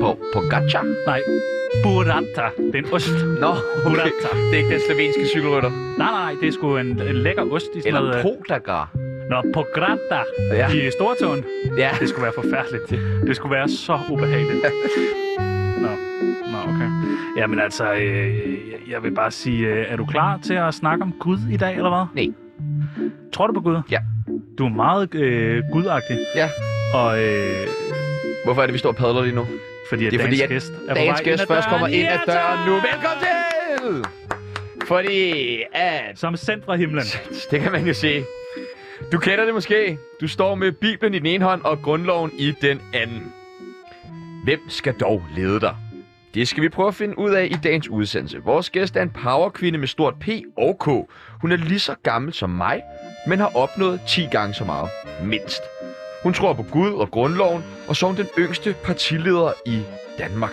På, på gacha? Nej, burrata. Det er en ost. Nå, okay. Burrata. Det er ikke den slovenske cykelrytter. Nej, nej, nej, det er sgu en, en lækker ost i sådan Eller noget... øh, podagar. Nå, på grata Ja. i Stortåen. Ja. Det skulle være forfærdeligt. Det skulle være så ubehageligt. Nå, Nå okay. Jamen altså, øh, jeg vil bare sige, øh, er du klar til at snakke om Gud i dag, eller hvad? Nej. Tror du på Gud? Ja. Du er meget øh, gudagtig. Ja. Og øh, Hvorfor er det, vi står og padler lige nu? fordi at Det er dagens fordi, at gæst er Dagens gæst først kommer ind ad døren nu. Velkommen til! Fordi at... Som sendt fra himlen. Det kan man jo se. Du kender det måske. Du står med Bibelen i den ene hånd og grundloven i den anden. Hvem skal dog lede dig? Det skal vi prøve at finde ud af i dagens udsendelse. Vores gæst er en powerkvinde med stort P og K. Hun er lige så gammel som mig, men har opnået 10 gange så meget. Mindst. Hun tror på Gud og grundloven, og så er hun den yngste partileder i Danmark.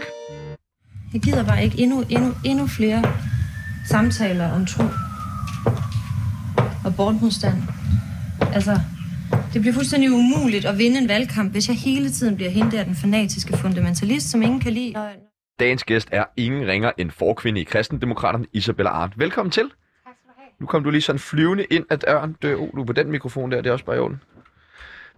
Jeg gider bare ikke endnu, endnu, endnu flere samtaler om tro og bortmodstand. Altså, det bliver fuldstændig umuligt at vinde en valgkamp, hvis jeg hele tiden bliver hende der den fanatiske fundamentalist, som ingen kan lide. Dagens gæst er ingen ringer end forkvinde i kristendemokraterne, Isabella Arndt. Velkommen til. Nu kom du lige sådan flyvende ind ad døren. Du, oh, du er på den mikrofon der, det er også bare i orden.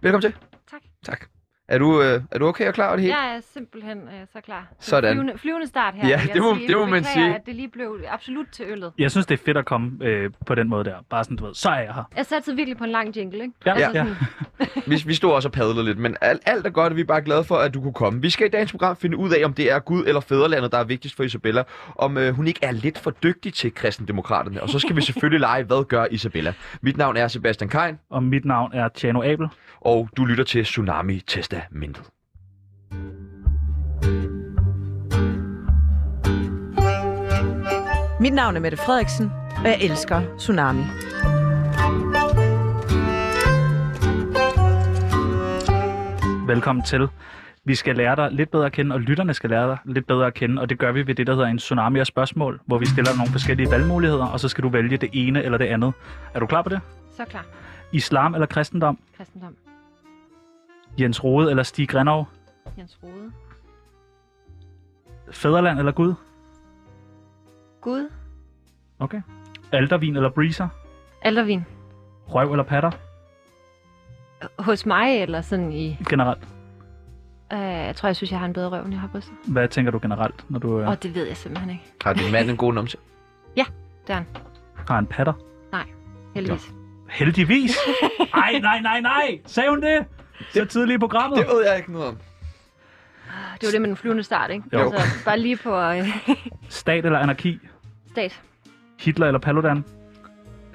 Velkommen til. Tak. Tak. Er du, øh, er du okay og klar over det hele? Jeg er simpelthen øh, så klar. Er Sådan. Flyvende, flyvende start her. Ja, det må- sige. det må man sige. at det lige blev absolut til øllet. Jeg synes, det er fedt at komme øh, på den måde der. Bare sådan, du ved, så er jeg her. Jeg satte virkelig på en lang jingle, ikke? Ja, altså, ja. Sådan, Vi, vi stod også og padlede lidt, men alt, alt er godt, og vi er bare glade for, at du kunne komme. Vi skal i dagens program finde ud af, om det er Gud eller fædrelandet, der er vigtigst for Isabella. Om øh, hun ikke er lidt for dygtig til kristendemokraterne. Og så skal vi selvfølgelig lege, hvad gør Isabella? Mit navn er Sebastian Kein, Og mit navn er Tjano Abel. og du lytter til Tsunami Testamentet. Mit navn er Mette Frederiksen, og jeg elsker Tsunami. Velkommen til. Vi skal lære dig lidt bedre at kende, og lytterne skal lære dig lidt bedre at kende, og det gør vi ved det, der hedder en tsunami af spørgsmål, hvor vi stiller nogle forskellige valgmuligheder, og så skal du vælge det ene eller det andet. Er du klar på det? så klar. Islam eller kristendom? Kristendom. Jens Rode eller Stig Grenov? Jens Rode. Fæderland eller Gud? Gud. Okay. Aldervin eller Breezer? Aldervin. Røv eller patter? Hos mig, eller sådan i... Generelt. Øh, jeg tror, jeg synes, jeg har en bedre røv, end jeg har brystet. Hvad tænker du generelt, når du øh, Og det ved jeg simpelthen ikke. Har din mand en god numse? Det er han. har en patter? Heldigvis. Heldigvis! Ej, nej, nej, nej! Sagde hun det? Så tidligt i programmet? Det ved jeg ikke noget om. Det var det med den flyvende start, ikke? Jo. Altså, bare lige på øh, Stat eller anarki? stat. Hitler eller Paludan?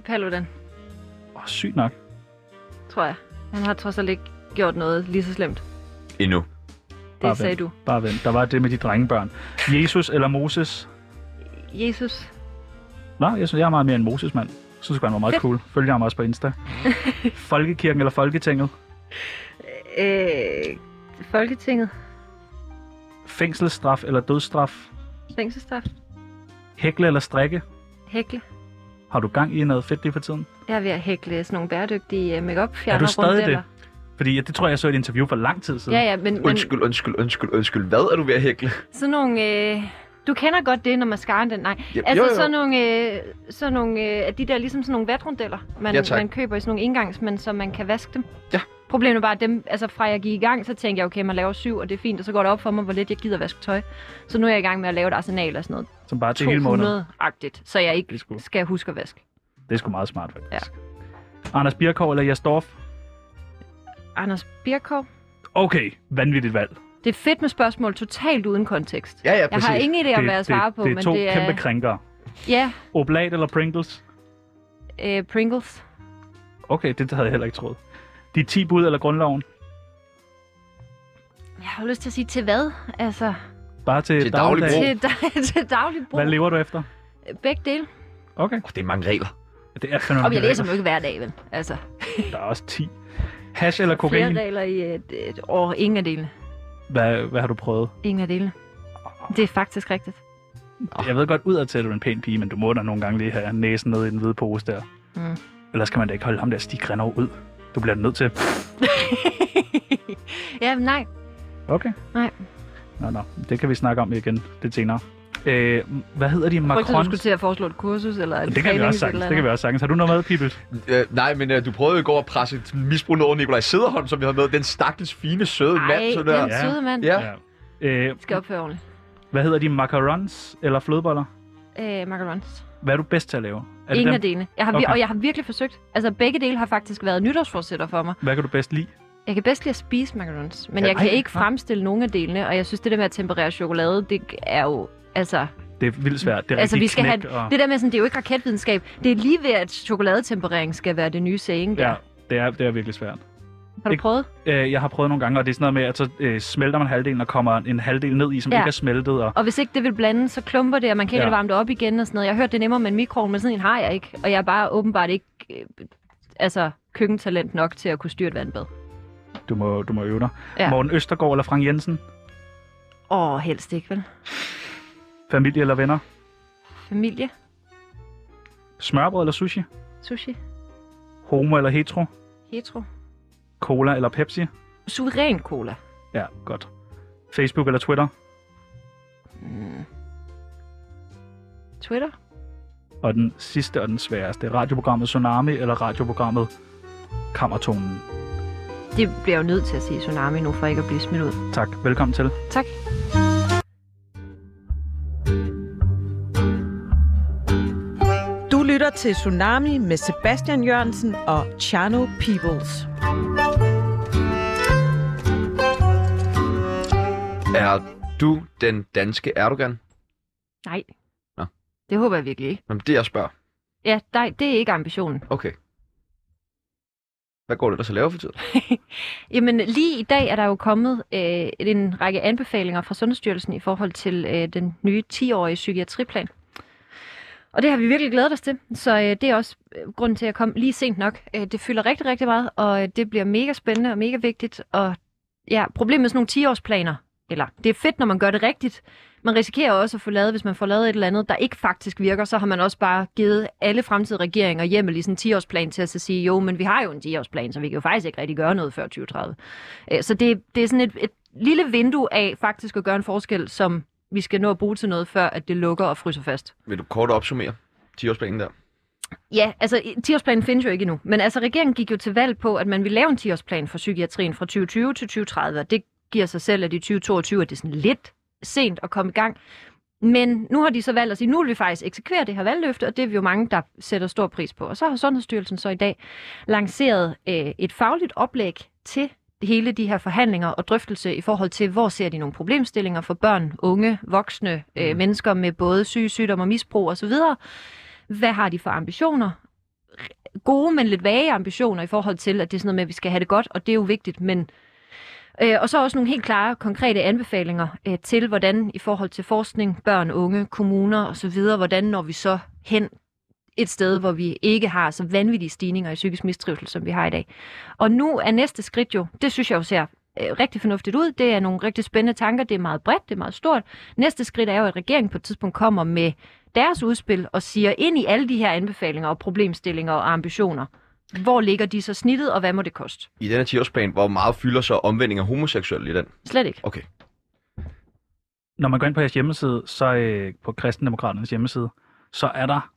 Paludan, Åh, oh, sygt nok. tror jeg. Han har trods alt ikke gjort noget lige så slemt. Endnu. Det Bare sagde vent. du. Bare vent. Der var det med de drengebørn. Jesus eller Moses? Jesus. Nå, jeg synes, jeg er meget mere en Moses-mand. Jeg synes, han var meget cool. Følger ham også på Insta. Folkekirken eller Folketinget? Øh, Folketinget. Fængselsstraf eller dødsstraf? Fængselsstraf. Hækle eller strikke? Hækle. Har du gang i noget fedt lige for tiden? Jeg er ved at hækle sådan nogle bæredygtige make-up fjerner Er du stadig rundeller. Fordi ja, det tror jeg, jeg så i et interview for lang tid siden. Ja, ja, men, men Undskyld, undskyld, undskyld, undskyld. Hvad er du ved at hækle? sådan nogle... Øh, du kender godt det, når mascaraen den... Nej, Ja, altså jo, jo. sådan nogle, øh, sådan nogle øh, af de der, ligesom sådan nogle vatrundeller, man, Ja, tak. man køber i sådan nogle engangs, men så man kan vaske dem. Ja. Problemet er bare, at dem, altså fra jeg gik i gang, så tænkte jeg, okay, man laver syv, og det er fint, og så går det op for mig, hvor lidt jeg gider vaske tøj. Så nu er jeg i gang med at lave et arsenal og sådan noget. Som bare til hele måneden. 200-agtigt, så jeg Det ikke sgu, skal huske at vaske. det er sgu meget smart, faktisk. Ja. Anders Birkov eller Jas Dorf? Anders Birkov. Okay, vanvittigt valg. Det er fedt med spørgsmål totalt uden kontekst. Ja, ja, Jeg præcis. har ingen idé om, det, hvad jeg svarer det, på, det er men to det er... kæmpe krænkere. Ja, Oblat eller Pringles? øh, Pringles. Okay, det havde jeg heller ikke troet. De 10 bud eller grundloven? Jeg har jo lyst til at sige til hvad? Altså, Bare til, Til daglig dagligdag. brug. til, da- til daglig brug. Hvad lever du efter? Begge dele. Okay. Oh, det er mange regler. Det er fandme Og jeg læser dem jo ikke hver dag, vel? Altså, Der er også 10. Hash eller flere kokain? regler i et, et år. Ingen af delene. Hvad, hvad har du prøvet? Ingen af delene. Det er faktisk rigtigt. Jeg ved godt, udadtil er du en pæn pige, men du må da nogle gange lige have næsen ned i den hvide pose der. Mm. Ellers kan man da ikke holde ham der Stig Grenov ud. Du bliver nødt til. ja, nej. Okay. Nej. Nå, nå. Det kan vi snakke om igen lidt senere. Øh, hvad hedder de? Frygter du Macron? skulle til at foreslå et kursus, eller en Det kan vi også sagtens. Det kan vi også sagtens. Har du noget med, Pibels? Øh, nej, men øh, du prøvede i går at presse et misbrug over Nikolaj Sederholm, som vi havde med. Den stakkels fine, søde Ej, mand. Så den der. Ja. søde mand. Ja. Ja. Øh, Skal opføre ordentligt. hvad hedder de? Macarons eller flødeboller? Øh, macarons. Hvad er du bedst til at lave? Er Ingen af delene. Jeg har, Okay. Og jeg har virkelig forsøgt. Altså, begge dele har faktisk været nytårsforsætter for mig. Hvad kan du bedst lide? Jeg kan bedst lide at spise macarons, men Ja, jeg kan ej, ikke fremstille nogen af delene, og jeg synes, det der med at temperere chokolade, det er jo, altså... Det er vildt svært. Det er altså, vi skal have, og... det der med sådan, det er jo ikke raketvidenskab. Det er lige ved, at chokoladetemperering skal være det nye saying der. Ja, det er, det er virkelig svært. Har du ikke- prøvet? Øh, jeg har prøvet nogle gange, og det er sådan noget med, at så øh, smelter man halvdelen, og kommer en halvdel ned i, som Ja. ikke er smeltet. Og... Og hvis ikke det vil blande, så klumper det, og man kan ikke Ja. varme det op igen og sådan noget. Jeg har hørt, det er nemmere med en mikroovn, men sådan en har jeg ikke. Og jeg er bare åbenbart ikke øh, altså, køkkentalent nok til at kunne styre et vandbad. Du må, du må øve dig. Ja. Morten Østergaard eller Frank Jensen? Åh, helst ikke, vel? Familie eller venner? Familie? Smørbrød eller sushi? Sushi? Homo eller hetero? Hetero? Cola eller Pepsi? Suveræn cola? Ja, godt. Facebook eller Twitter? Mm. Twitter? Og den sidste og den sværeste. Radioprogrammet Tsunami eller radioprogrammet Kammertonen? Det bliver jeg jo nødt til at sige tsunami nu, for ikke at blive smidt ud. Tak. Velkommen til. Tak. Lytter til Tsunami med Sebastian Jørgensen og Chano Peoples. Er du den danske Erdogan? Nej. Nå. Det håber jeg virkelig ikke. Jamen, det jeg spørger. Ja, nej, det er ikke ambitionen. Okay. Hvad går det der så laver for tiden? Jamen, lige i dag er der jo kommet øh, en række anbefalinger fra Sundhedsstyrelsen i forhold til øh, den nye 10-årige psykiatriplan. Og det har vi virkelig glædet os til, så øh, det er også øh, grunden til, at jeg kom lige sent nok. Øh, det fylder rigtig, rigtig meget, og øh, det bliver mega spændende og mega vigtigt. Og ja, problemet med sådan nogle 10-årsplaner, eller det er fedt, når man gør det rigtigt. Man risikerer også at få lavet, hvis man får lavet et eller andet, der ikke faktisk virker, så har man også bare givet alle fremtidige regeringer hjemmel i sådan en 10-årsplan til at så sige, jo, men vi har jo en 10-årsplan, så vi kan jo faktisk ikke rigtig gøre noget før 2030. Øh, så det, det er sådan et, et lille vindue af faktisk at gøre en forskel, som vi skal nå at bruge til noget, før at det lukker og fryser fast. Vil du kort opsummere 10-årsplanen der? Ja, altså 10-årsplanen findes jo ikke endnu, men altså regeringen gik jo til valg på, at man ville lave en 10-årsplan for psykiatrien fra 2020 til 2030, og det giver sig selv, at i 2022 er det sådan lidt sent at komme i gang. Men nu har de så valgt at sige, nu vil vi faktisk eksekvere det her valgløfte, og det er vi jo mange, der sætter stor pris på. Og så har Sundhedsstyrelsen så i dag lanceret øh, et fagligt oplæg til hele de her forhandlinger og drøftelse i forhold til, hvor ser de nogle problemstillinger for børn, unge, voksne, øh, Mm. mennesker med både syge sygdom og misbrug osv. Hvad har de for ambitioner? Gode, men lidt vage ambitioner i forhold til, at det er sådan noget med, at vi skal have det godt, og det er jo vigtigt, men Øh, og så også nogle helt klare, konkrete anbefalinger øh, til, hvordan i forhold til forskning, børn, unge, kommuner osv., hvordan når vi så hen et sted, hvor vi ikke har så vanvittige stigninger i psykisk mistrivsel, som vi har i dag. Og nu er næste skridt jo, det synes jeg jo ser øh, rigtig fornuftigt ud. Det er nogle rigtig spændende tanker. Det er meget bredt, det er meget stort. Næste skridt er jo, at regeringen på et tidspunkt kommer med deres udspil og siger ind i alle de her anbefalinger og problemstillinger og ambitioner. Hvor ligger de så snittet, og hvad må det koste? I denne 10-årsplan, hvor meget fylder så omvending af homoseksuelle i den? Slet ikke. Okay. Når man går ind på jeres hjemmeside, så øh, på Kristendemokraternes hjemmeside, så er der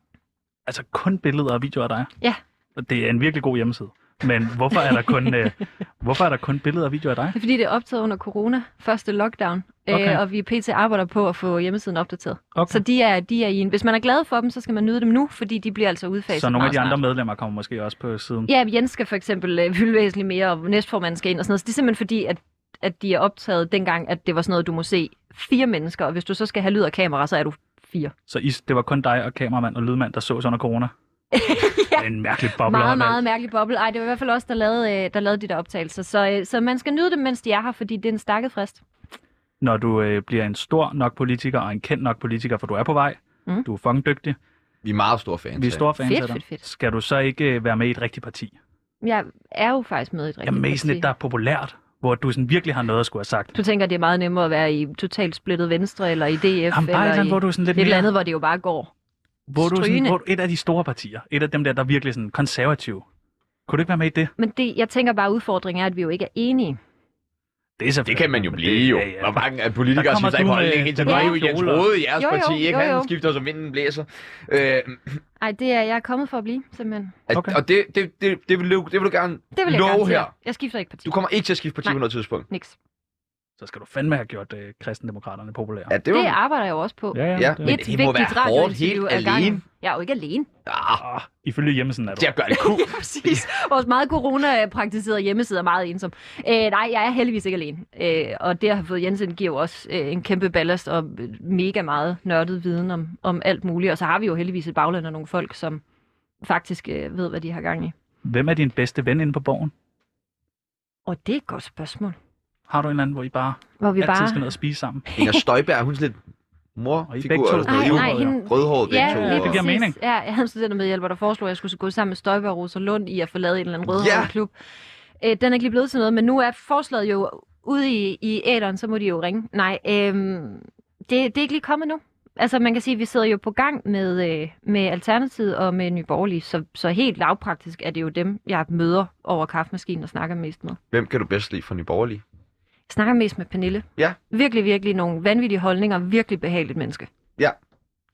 altså kun billeder og videoer af dig. Ja. Og det er en virkelig god hjemmeside. Men hvorfor er der kun, øh, hvorfor er der kun billeder og videoer af dig? Det er fordi, det er optaget under corona, første lockdown, Okay. øh, og vi pt. arbejder på at få hjemmesiden opdateret. Okay. Så de er, de er i en... Hvis man er glad for dem, så skal man nyde dem nu, fordi de bliver altså udfaset Så nogle af de andre snart. medlemmer kommer måske også på siden. Ja, Jens skal for eksempel øh, fylde væsentligt mere, og næstformanden skal ind og sådan noget. Så det er simpelthen fordi, at, at de er optaget dengang, at det var sådan noget, du må se fire mennesker, og hvis du så skal have lyd og kamera, så er du fire. Så I, det var kun dig og kameramand og lydmand, der så under corona? Ja. Det er en mærkelig boble. meget, meget mærkelig boble. Ej, det var i hvert fald også der lavede, øh, der lavede de der optagelser. Så, øh, så man skal nyde dem, mens de er her, fordi det er en stakket frist. Når du øh, bliver en stor nok politiker og en kendt nok politiker, for du er på vej, Mm. du er fucking dygtig, Vi er meget store fans. vi er af store fans Fedt, af dig. fedt, fedt. Skal du så ikke øh, være med i et rigtigt parti? Jeg er jo faktisk med i et rigtigt Jeg er med i sådan parti. et, der er populært, hvor du sådan virkelig har noget at skulle have sagt. Du tænker, det er meget nemmere at være i totalt splittet venstre, eller i DF, Jamen, bare et eller eller andet, i hvor du sådan lidt et eller mere... andet, hvor det jo bare går. Hvor du sådan, hvor et af de store partier, et af dem der, der er virkelig sådan konservative. Kunne du ikke være med i det? Men det, jeg tænker bare, at udfordringen er, at vi jo ikke er enige. Det, er Det kan man jo blive jo. ja, ja. Hvor mange af politikere skifter ikke holdning den Nu er jo Jens. Rode i jeres Jo, jo, parti, ikke? jo, jo. Han skifter som vinden blæser. Øh, Nej, det er jeg er kommet for at blive, simpelthen. Okay. Og det, det, det, det, vil du, det vil du gerne Det vil jeg love garantere. her. Jeg skifter ikke parti. Du kommer ikke til at skifte parti Nej. på noget tidspunkt. Niks. Så skal du fandme have gjort øh, kristendemokraterne populære. Ja, det, Det var, arbejder jeg jo også på. ja, ja. Ja, det, men Et det vigtigt må være hårdt helt alene. Jeg er jo ikke alene. ah, Ah, ifølge hjemmesiden er du. at gøre det cool. Præcis. Vores meget corona-praktiserede hjemmeside er meget ensom. Øh, nej, jeg er heldigvis ikke alene. Øh, og det have fået Jensen giver jo også øh, en kæmpe ballast og øh, mega meget nørdet viden om, om alt muligt. Og så har vi jo heldigvis et bagland af nogle folk, som faktisk øh, ved, hvad de har gang i. Hvem er din bedste ven inde på borgen? Og det er et godt spørgsmål. Har du en eller anden, hvor I bare Hvor vi altid bare... skal ned og spise sammen? Inger Støjberg, hun er sådan lidt mor Og I begge to. figur, eller sådan Nej, noget. nej, Rødhåret, hende... Rødhåret begge Ja, to. lige det og- giver mening. Ja, jeg havde en studentermedhjælper, der foreslog, at jeg skulle gå sammen med Støjberg og Rosa Lund i at få lavet en eller anden rødhåret Ja. klub. Øh, den er ikke lige blevet til noget, men nu er forslaget jo ude i, i æderen, så må de jo ringe. Nej, øhm, det, det er ikke lige kommet nu. Altså man kan sige, at vi sidder jo på gang med, øh, med Alternativet og med Nye Borgerlige, så, så helt lavpraktisk er det jo dem, jeg møder over kaffemaskinen og snakker mest med. Hvem kan du bedst lide fra Nye Borgerlige? Snakker mest med Pernille. Ja. Virkelig, virkelig nogle vanvittige holdninger, virkelig behageligt menneske.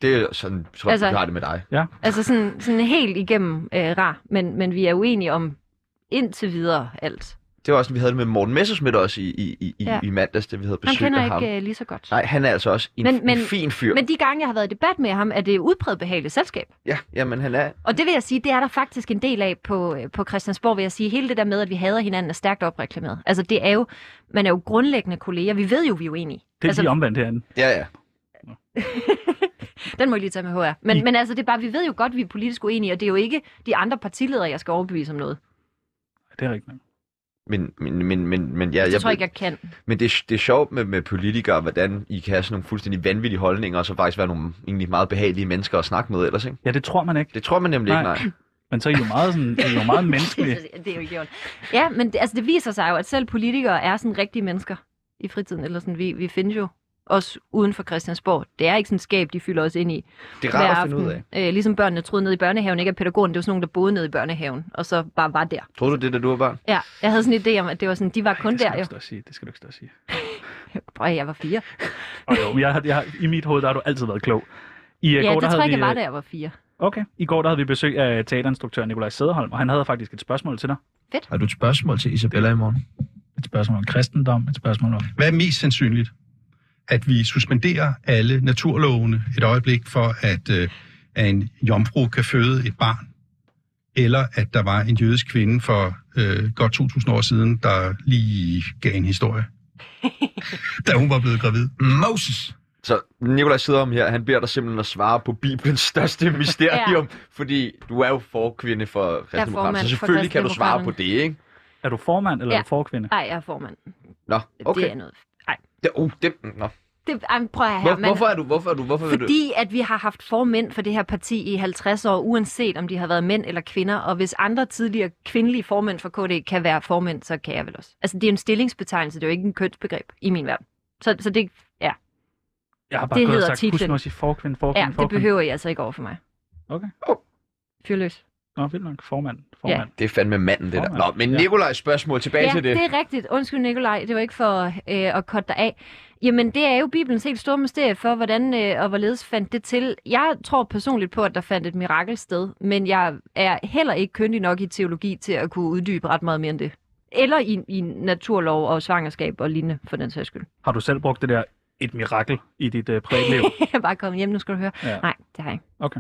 Det er sådan, tror jeg, Altså- har det med dig. Altså sådan, sådan helt igennem øh, rar, men, men vi er uenige om indtil videre alt. Det var også, vi havde det med Morten Messerschmidt også i, i, i, Ja. i mandags, da vi havde Han besøg kender af ham. ikke øh, lige så godt. Nej, han er altså også en, Men- men, men- en fin fyr. Men de gange, jeg har været i debat med ham, er det udpræget behageligt selskab. Ja, jamen han er... Og det vil jeg sige, det er der faktisk en del af på, øh, på Christiansborg, vil jeg sige. Hele det der med, at vi hader hinanden, er stærkt opreklameret. Altså det er jo, man er jo grundlæggende kolleger. Vi ved jo, vi er uenige. Det er altså, lige omvendt herinde. Ja, ja. Den må jeg lige tage med HR. Men, I- men altså, det er bare, vi ved jo godt, vi er politisk uenige, og det er jo ikke de andre partiledere, jeg skal overbevise om noget. Det er rigtigt. Men, men, men, men, men, ja, Det jeg, tror jeg ikke, jeg kan. men det, er- det er sjovt med, med politikere, hvordan I kan have sådan nogle fuldstændig vanvittige holdninger, og så faktisk være nogle egentlig meget behagelige mennesker at snakke med ellers, ikke? Ja, det tror man ikke. Det tror man nemlig Nej. ikke, nej. Men så er I jo meget, sådan, I jo meget menneskelige. det er jo ikke. Ja, men det, altså, det viser sig jo, at selv politikere er sådan rigtige mennesker i fritiden. Eller sådan, vi, vi findes jo også uden for Christiansborg. Det er ikke sådan et skab, de fylder os ind i Det er rart at finde ud af. Øh, ligesom børnene troede nede i børnehaven, ikke at pædagogen, det var sådan nogen, der boede nede i børnehaven, og så bare var der. Tror du det, da du var barn? Ja, jeg havde sådan en idé om, at det var sådan, de var kun det skal der du jo. ikke stå sige. Det skal du ikke stå og sige. Prøv, jeg var fire. Og jo, jeg, har- jeg, i mit hoved, der har du altid været klog. I, uh, Ja, går, det der tror havde jeg ikke, vi, jeg var, øh, da jeg var fire. Okay. I går der havde vi besøg af teaterinstruktør Nikolaj Sæderholm, og han havde faktisk et spørgsmål til dig. Har du et spørgsmål til Isabella i morgen? Et spørgsmål om kristendom, et spørgsmål om... Hvad er mest sandsynligt? At vi suspenderer alle naturlovene et øjeblik for, at, øh, at en jomfru kan føde et barn? Eller at der var en jødisk kvinde for øh, godt 2000 år siden, der lige gav en historie? da hun var blevet gravid. Moses! Så Nikolaj sidder om her, han beder dig simpelthen at svare på Bibelens største mysterium, ja. fordi du er jo forkvinde for Kristendemokraterne, så selvfølgelig kan du svare på det, ikke? Er du formand eller Ja. er du forkvinde? Nej, jeg er formand. Nå, okay. Det er noget. Det, uh, det, nå. det, ej, prøv at her, Hvor, hvorfor er du, hvorfor er du, hvorfor vil du? Fordi at vi har haft formænd for det her parti i 50 år, uanset om de har været mænd eller kvinder. Og hvis andre tidligere kvindelige formænd for KD kan være formænd, så kan jeg vel også. Altså, det er en stillingsbetegnelse, det er jo ikke en kønsbegreb i min verden. Så, så det, ja, Jeg har bare Det gået og hedder sagt, husk titlen. nu at sige forkvinde, forkvinde, ja det forkvinde. behøver I altså ikke over for mig. Okay. Fyrløs. Nå, vildt nok. Formand. formand. Det er fandme manden, det der. Formand. Nå, men Ja. Nikolajs spørgsmål tilbage Ja, til det. det er rigtigt. Undskyld, Nikolaj. Det var ikke for øh, at korte dig af. Jamen, det er jo Bibelens helt store mysterie for, hvordan øh, og hvorledes fandt det til. Jeg tror personligt på, at der fandt et mirakel sted, men jeg er heller ikke kyndig nok i teologi til at kunne uddybe ret meget mere end det. Eller i, i naturlov og svangerskab og lignende, for den sags skyld. Har du selv brugt det der et mirakel i dit uh, privatliv? Jeg er bare kommet hjem, nu skal du høre. Ja. Nej, det har jeg ikke. Okay.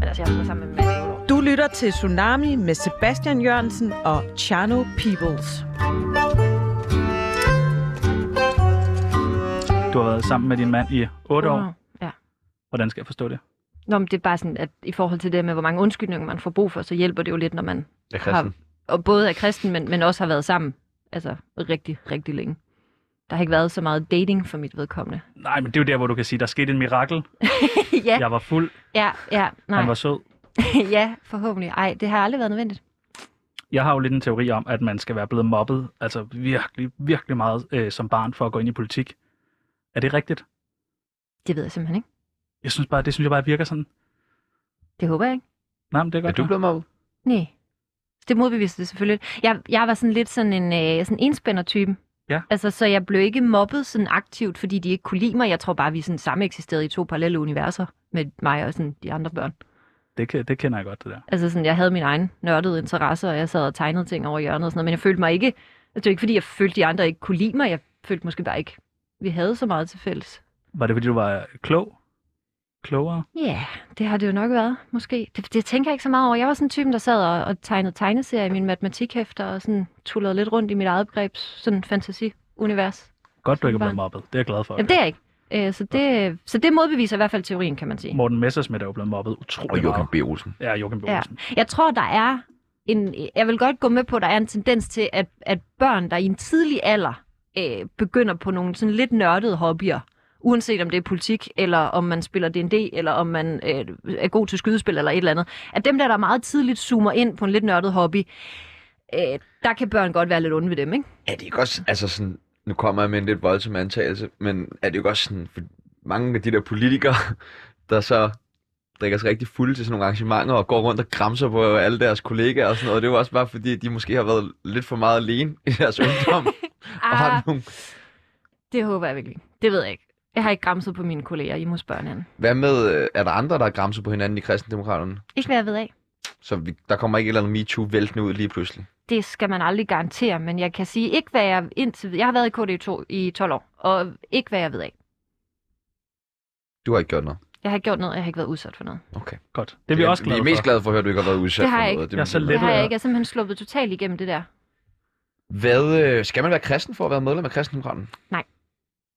Men altså, jeg har sammen med mand. Du lytter til Tsunami med Sebastian Jørgensen og Chano Peoples. Du har været sammen med din mand i 8 år. Ja. Hvordan skal jeg forstå det? Nå, men det er bare sådan, at i forhold til det med, hvor mange undskyldninger man får brug for, så hjælper det jo lidt, når man er kristen. og både er kristen, men, men også har været sammen altså rigtig, rigtig længe. Der har ikke været så meget dating for mit vedkommende. Nej, men det er jo der, hvor du kan sige, der skete en mirakel. ja, Jeg var fuld, ja, ja, nej. han var sød. ja, forhåbentlig. Ej, det har aldrig været nødvendigt. Jeg har jo lidt en teori om, at man skal være blevet mobbet, altså virkelig, virkelig meget øh, som barn for at gå ind i politik. Er det rigtigt? Det ved jeg simpelthen ikke. Jeg synes bare, det synes jeg bare virker sådan... Det håber jeg ikke. Nej, men det er Er godt. du være. blevet mobbet? Nej. Det modbeviste det selvfølgelig. Jeg, jeg var sådan lidt sådan en øh, sådan enspænder-type. Ja. Altså, så jeg blev ikke mobbet sådan aktivt, fordi de ikke kunne lide mig. Jeg tror bare, vi sådan samme eksisterede i to parallelle universer med mig og sådan de andre børn. Det, det kender jeg godt, det der. Altså sådan, jeg havde min egen nørdede interesse, og jeg sad og tegnede ting over hjørnet og sådan noget, men jeg følte mig ikke, altså, det var ikke fordi, jeg følte, de andre ikke kunne lide mig, jeg følte måske bare ikke, vi havde så meget til fælles. Var det, fordi du var klog? Klogere? Ja, yeah, det har det jo nok været, måske. Det, det tænker jeg ikke så meget over. Jeg var sådan en type, der sad og, og tegnede tegneserier i mine matematikhæfter, og sådan tullede lidt rundt i mit eget begreb, sådan fantasi-univers. Godt, du ikke er blevet mobbet. Det er jeg glad for. Jamen, det er jeg ikke. Øh, så, det, så det modbeviser i hvert fald teorien, kan man sige. Morten Messersmith er jo blevet mobbet utrolig Og Joachim. B. Olsen. Ja, Joachim B. Ja. Olsen. Jeg tror, der er en... Jeg vil godt gå med på, at der er en tendens til, at, at børn, der i en tidlig alder øh, begynder på nogle sådan lidt nørdede hobbyer, uanset om det er politik, eller om man spiller D&D, eller om man øh, er god til skydespil, eller et eller andet, at dem der, der meget tidligt zoomer ind på en lidt nørdet hobby, øh, der kan børn godt være lidt onde ved dem, ikke? Er det ikke også, altså sådan, nu kommer jeg med en lidt voldsom antagelse, men er det ikke også sådan, for mange af de der politikere, der så drikker sig rigtig fulde til sådan nogle arrangementer og går rundt og græmser på alle deres kollegaer og sådan noget. Det er jo også bare fordi, de måske har været lidt for meget alene i deres ungdom. og har Ah, nogle... det håber jeg virkelig. Det ved jeg ikke. Jeg har ikke græmset på mine kolleger. I må spørge hinanden. Hvad med, øh, er der andre, der har græmset på hinanden i kristendemokraterne? Ikke hvad jeg ved af. Så vi, der kommer ikke et eller andet MeToo væltende ud lige pludselig. det skal man aldrig garantere, men jeg kan sige ikke, hvad jeg indtil Jeg har været i KD2 i 12 år, og ikke hvad jeg ved af. Du har ikke gjort noget. Jeg har ikke gjort noget, jeg har ikke været udsat for noget. Okay. Godt. Det er vi også Vi glade er mest for. glade for at høre, at du ikke har været udsat Det har for jeg noget. ikke. Jeg er så Det Lidt har jeg ikke. Jeg er simpelthen sluppet totalt igennem det der. Hvad, øh, skal man være kristen for at være medlem af kristendemokraterne? Øh,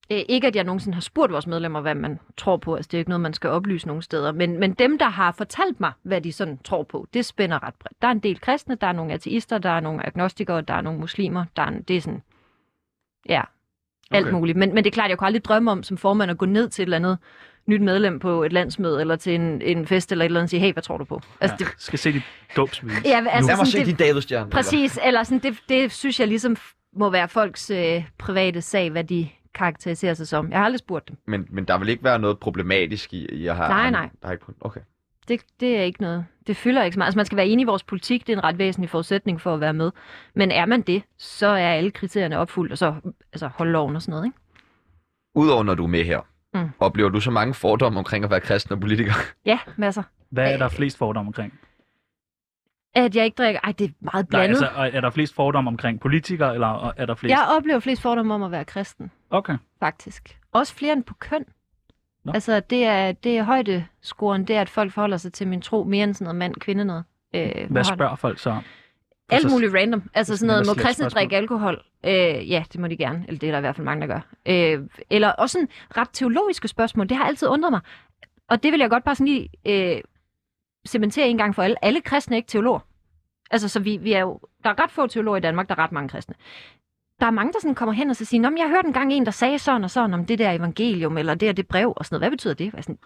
ikke, at jeg nogensinde har spurgt vores medlemmer, hvad man tror på. Altså, det er ikke noget, man skal oplyse nogen steder. Men, men dem, der har fortalt mig, hvad de sådan tror på, det spænder ret bredt. Der er en del kristne, der er nogle ateister, der er nogle agnostikere, der er nogle muslimer. Der er en, det er sådan, ja, alt Okay. muligt. Men, men det er klart, jeg kunne aldrig drømme om som formand at gå ned til et eller andet nyt medlem på et landsmøde, eller til en, en fest, eller et eller andet, og sige, hey, hvad tror du på? Altså, Ja. det, Skal se dit dåbsbevis. ja, altså, Lad mig se det, Davidstjerner. Præcis, eller sådan, det, det synes jeg ligesom må være folks øh, private sag, hvad de karakteriserer sig som. Jeg har aldrig spurgt dem. Men, men der vil ikke være noget problematisk i, i at have... Nej, nej. Der er ikke, okay. Det, det er ikke noget. Det fylder ikke så meget. Altså, man skal være enig i vores politik. Det er en ret væsentlig forudsætning for at være med. Men er man det, så er alle kriterierne opfyldt, og så altså, holde loven og sådan noget, ikke? Udover når du er med her, Mm. oplever du så mange fordomme omkring at være kristen og politiker? Ja, masser. Hvad er der flest fordomme omkring? At jeg ikke drikker... Ej, det er meget Nej, blandet. altså, og er der flest fordomme omkring politikere, eller er der flest? Jeg oplever flest fordomme om at være kristen, Okay. faktisk. Også flere end på køn. Nå. Altså, det er, det er højdescoren, det er, at folk forholder sig til min tro mere end sådan noget mand-kvinde noget. Øh, Hvad spørger folk så om? Alt Altså, muligt random. Altså sådan noget, må kristne drikke alkohol? Øh, ja, det må de gerne. Eller det er der i hvert fald mange, der gør. Øh, eller også sådan ret teologiske spørgsmål. Det har altid undret mig. Og det vil jeg godt bare sådan lige øh, cementere en gang for alle. Alle kristne er ikke teologer. Altså, så vi, vi er jo... Der er ret få teologer i Danmark, der er ret mange kristne. Der er mange, der sådan kommer hen og så siger, Nå, men jeg hørte engang en, der sagde sådan og sådan om det der evangelium, eller det og det brev og sådan noget. Hvad betyder det? Jeg er, sådan,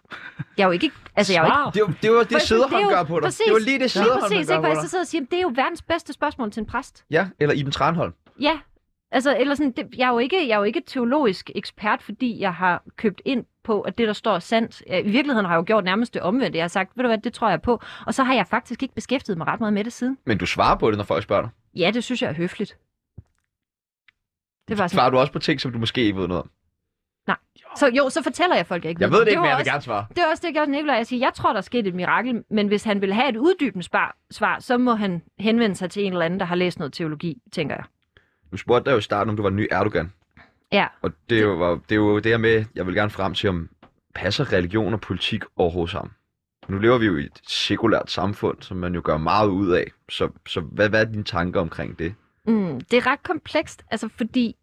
jeg er jo ikke... Altså, jeg er jo ikke! Det, var, det var det, er jo- gør på dig. præcis. Det var lige det, præcis, gør ikke? Hvor på jeg så dig. sidder og siger, det er jo verdens bedste spørgsmål til en præst. Ja, eller Iben Tranholm. Ja, altså, eller sådan, det, jeg, er jo ikke, jeg er jo ikke teologisk ekspert, fordi jeg har købt ind på, at det, der står er sandt. I virkeligheden har jeg jo gjort nærmest det omvendte. Jeg har sagt, ved du hvad, det tror jeg på. Og så har jeg faktisk ikke beskæftiget mig ret meget med det siden. Men du svarer på det, når folk spørger dig. Ja, det synes jeg er høfligt. Det var sådan. Svarer du også på ting, som du måske ikke ved noget om? Så jo, så fortæller jeg folk, jeg ikke Jeg ved det ikke, var men jeg vil også, gerne svare. Det er også det, jeg gjorde Nicolaj. Jeg siger, jeg tror, der er sket et mirakel, men hvis han vil have et uddybende svar, så må han henvende sig til en eller anden, der har læst noget teologi, tænker jeg. Du spurgte dig jo i starten, om du var den nye Erdogan. Ja, Og det er jo, det er jo det her med, jeg vil gerne frem til, om passer religion og politik overhovedet sammen? Nu lever vi jo i et sekulært samfund, som man jo gør meget ud af. Så, så hvad, hvad er dine tanker omkring det? Mm, det er ret komplekst, altså fordi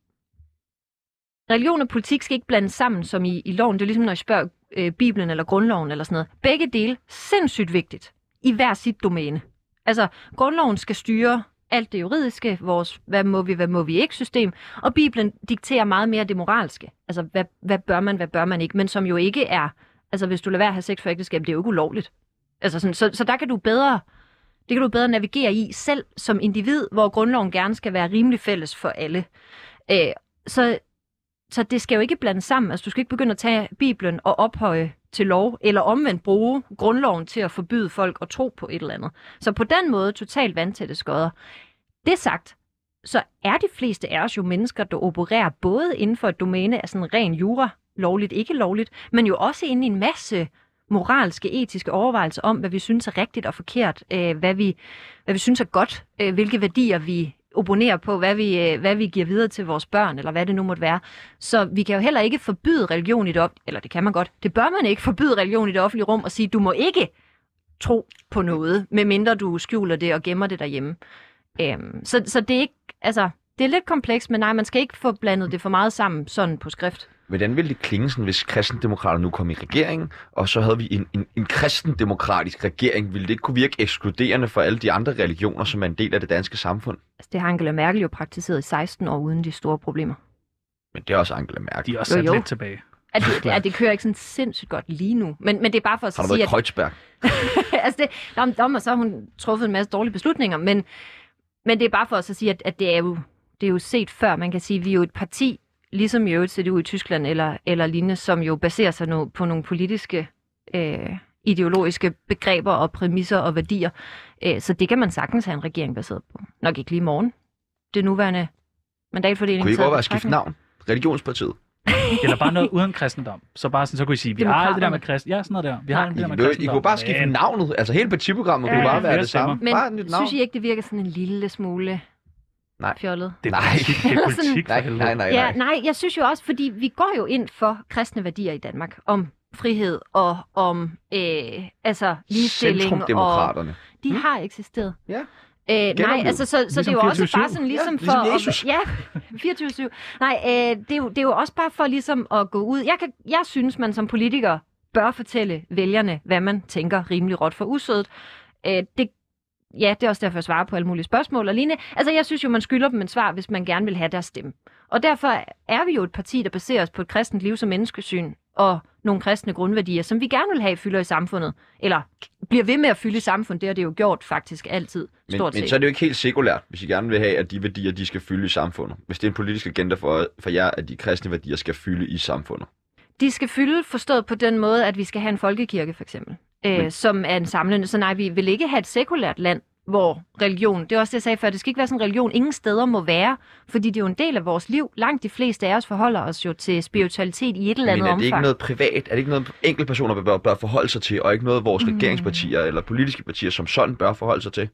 religion og politik skal ikke blandes sammen, som i, i loven. Det er ligesom, når jeg spørger øh, Bibelen eller grundloven eller sådan noget. Begge dele, sindssygt vigtigt, i hver sit domæne. Altså, grundloven skal styre alt det juridiske, vores hvad må vi, hvad må vi ikke system, og Bibelen dikterer meget mere det moralske. Altså, hvad, hvad bør man, hvad bør man ikke, men som jo ikke er, altså hvis du lader være at have sex for ægteskab, det er jo ikke ulovligt. Altså sådan, så, så der kan du bedre, det kan du bedre navigere i selv som individ, hvor grundloven gerne skal være rimelig fælles for alle. Øh, så så det skal jo ikke blandes sammen. Altså, du skal ikke begynde at tage Bibelen og ophøje til lov, eller omvendt bruge grundloven til at forbyde folk at tro på et eller andet. Så på den måde totalt vandtætte skodder. Det sagt, så er de fleste af os jo mennesker, der opererer både inden for et domæne af sådan ren jura, lovligt, ikke lovligt, men jo også inde i en masse moralske, etiske overvejelser om, hvad vi synes er rigtigt og forkert, øh, hvad, vi, hvad vi synes er godt, øh, hvilke værdier vi opponerer på, hvad vi, øh, hvad vi giver videre til vores børn, eller hvad det nu måtte være. Så vi kan jo heller ikke forbyde religion i det op, eller det kan man godt, det bør man ikke forbyde religion i det offentlige rum og sige, du må ikke tro på noget, medmindre du skjuler det og gemmer det derhjemme. Øhm, så, så det er ikke, altså, det er lidt komplekst, men nej, man skal ikke få blandet det for meget sammen sådan på skrift. Hvordan ville det klinge, sådan, hvis kristendemokraterne nu kom i regeringen, og så havde vi en, en, en kristendemokratisk regering? Ville det ikke kunne virke ekskluderende for alle de andre religioner, som er en del af det danske samfund? Altså, det har Angela Merkel jo praktiseret i 16 år uden de store problemer. Men det er også Angela Merkel. De er også Jo, sat jo. lidt tilbage. At det, at det kører ikke sådan sindssygt godt lige nu. Men, men det er bare for at Har du sige, været i at Kreuzberg? altså det, om, om, og så har hun truffet en masse dårlige beslutninger, men, men det er bare for at sige, at, at det, er jo, det er jo set før. Man kan sige, at vi er jo et parti, ligesom i øvrigt CDU i Tyskland eller, eller lignende, som jo baserer sig no, på nogle politiske, øh, ideologiske begreber og præmisser og værdier. Øh, så det kan man sagtens have en regering baseret på. Nok ikke lige i morgen. Det nuværende mandatfordeling. Kunne I taget godt være i at skifte navn? Religionspartiet? Eller bare noget uden kristendom. Så bare sådan, så kunne I sige, vi har det der med kristen. Ja, sådan noget der. Vi har det der med I, I kristendom. kunne bare skifte navnet. Altså hele partiprogrammet Ja, kunne bare være det samme. Men bare et nyt navn. synes I ikke, det virker sådan en lille smule Nej. fjollet? Det er Nej. politik, det er politik Nej, helvede. nej, nej, Ja, nej. nej, jeg synes jo også, fordi vi går jo ind for kristne værdier i Danmark, om frihed og om øh, altså ligestilling, og Centrumdemokraterne. de har eksisteret. Ja. Øh, nej, altså så, så Ligesom det er jo også 24/7. bare sådan ligesom Ja, ligesom for... Jesus. At, ja, 24-7. Nej, øh, det, er jo, det er jo også bare for ligesom at gå ud. Jeg, kan, jeg synes, man som politiker bør fortælle vælgerne, hvad man tænker rimelig råt for usødet. Øh, det, ja, det er også derfor, jeg svarer på alle mulige spørgsmål og lignende. Altså, jeg synes jo, man skylder dem et svar, hvis man gerne vil have deres stemme. Og derfor er vi jo et parti, der baserer os på et kristent liv som menneskesyn og nogle kristne grundværdier, som vi gerne vil have fylder i samfundet. Eller bliver ved med at fylde i samfundet. Det har det jo gjort faktisk altid, Men, stort men set. så er det jo ikke helt sekulært, hvis I gerne vil have, at de værdier, de skal fylde i samfundet. Hvis det er en politisk agenda for, for jer, at de kristne værdier skal fylde i samfundet. De skal fylde forstået på den måde, at vi skal have en folkekirke, for eksempel, øh, Men- som er en samlende. Så nej, vi vil ikke have et sekulært land, hvor religion, det er også det, jeg sagde før, det skal ikke være sådan, religion ingen steder må være, fordi det er jo en del af vores liv. Langt de fleste af os forholder os jo til spiritualitet i et eller Men andet er det ikke omfang. noget privat? Er det ikke noget, enkeltpersoner bør, bør forholde sig til, og ikke noget, vores Mm. regeringspartier eller politiske partier som sådan bør forholde sig til?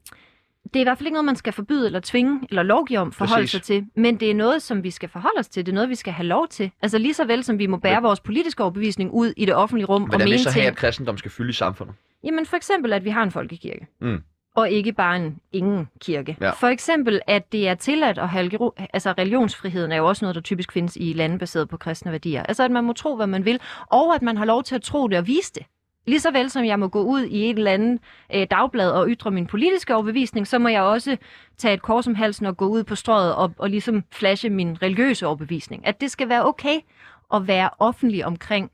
Det er i hvert fald ikke noget, man skal forbyde eller tvinge eller lovgive om forholde Præcis. sig til, men det er noget, som vi skal forholde os til. Det er noget, vi skal have lov til. Altså lige så vel som vi må bære Men- vores politiske overbevisning ud i det offentlige rum og mene vil så have, ting. at kristendom skal fylde i samfundet? Jamen for eksempel, at vi har en folkekirke. Mm. Og ikke bare en ingen kirke. Ja. For eksempel, at det er tilladt at have altså religionsfriheden er jo også noget, der typisk findes i lande baseret på kristne værdier. Altså at man må tro, hvad man vil, og at man har lov til at tro det og vise det. Lige så vel som jeg må gå ud i et eller andet øh, dagblad og ytre min politiske overbevisning, så må jeg også tage et kors om halsen og gå ud på strøget og, og ligesom flashe min religiøse overbevisning. At det skal være okay at være offentlig omkring,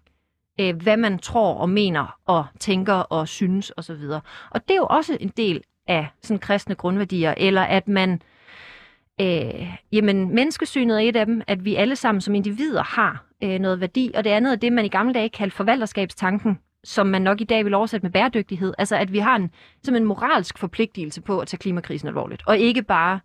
øh, hvad man tror og mener og tænker og synes osv. Og, og det er jo også en del af sådan kristne grundværdier, eller at man, øh, jamen menneskesynet er et af dem, at vi alle sammen som individer har øh, noget værdi, og det andet er det, man i gamle dage kaldte forvalterskabstanken, som man nok i dag vil oversætte med bæredygtighed. Altså at vi har en, som en moralsk forpligtelse på at tage klimakrisen alvorligt, og ikke bare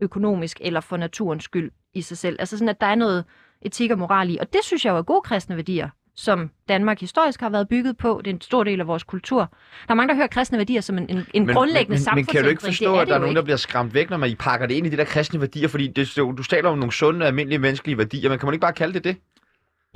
økonomisk eller for naturens skyld i sig selv. Altså sådan, at der er noget etik og moral i, og det synes jeg jo er gode kristne værdier, som Danmark historisk har været bygget på. Det er en stor del af vores kultur. Der er mange, der hører kristne værdier som en, en, en grundlæggende men, men, men kan du ikke samfundsændring. forstå, det er at der er nogen, der ikke. bliver skræmt væk, når man I pakker det ind i de der kristne værdier? Fordi det, du taler om nogle sunde, almindelige menneskelige værdier, men kan man ikke bare kalde det det?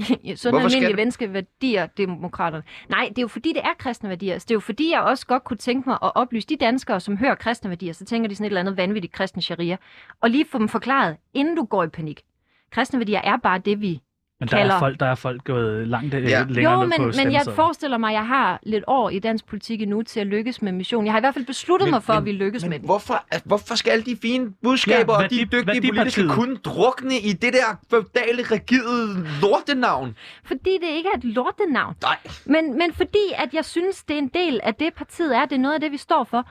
Sådan Hvorfor skal almindelige venske værdier, demokraterne. Nej, det er jo fordi, det er kristne værdier. Så det er jo fordi, jeg også godt kunne tænke mig at oplyse de danskere, som hører kristne værdier, så tænker de sådan et eller andet vanvittigt kristen sharia, og lige få dem forklaret, inden du går i panik. Kristne værdier er bare det, vi Men der kalder- er, folk, der er folk gået langt øh, Ja. længere jo, ned på men, men jeg forestiller mig, at jeg har lidt år i dansk politik endnu til at lykkes med missionen. Jeg har i hvert fald besluttet Men- mig for, men- at vi lykkes med Men den. hvorfor, at, hvorfor skal alle de fine budskaber Ja, og de dygtige værdipartiet. politiske kun drukne i det der feudale, rigide lortenavn? Fordi det ikke er et lortenavn. Nej. Men, men fordi, at jeg synes, det er en del af det, partiet er. Det er noget af det, vi står for.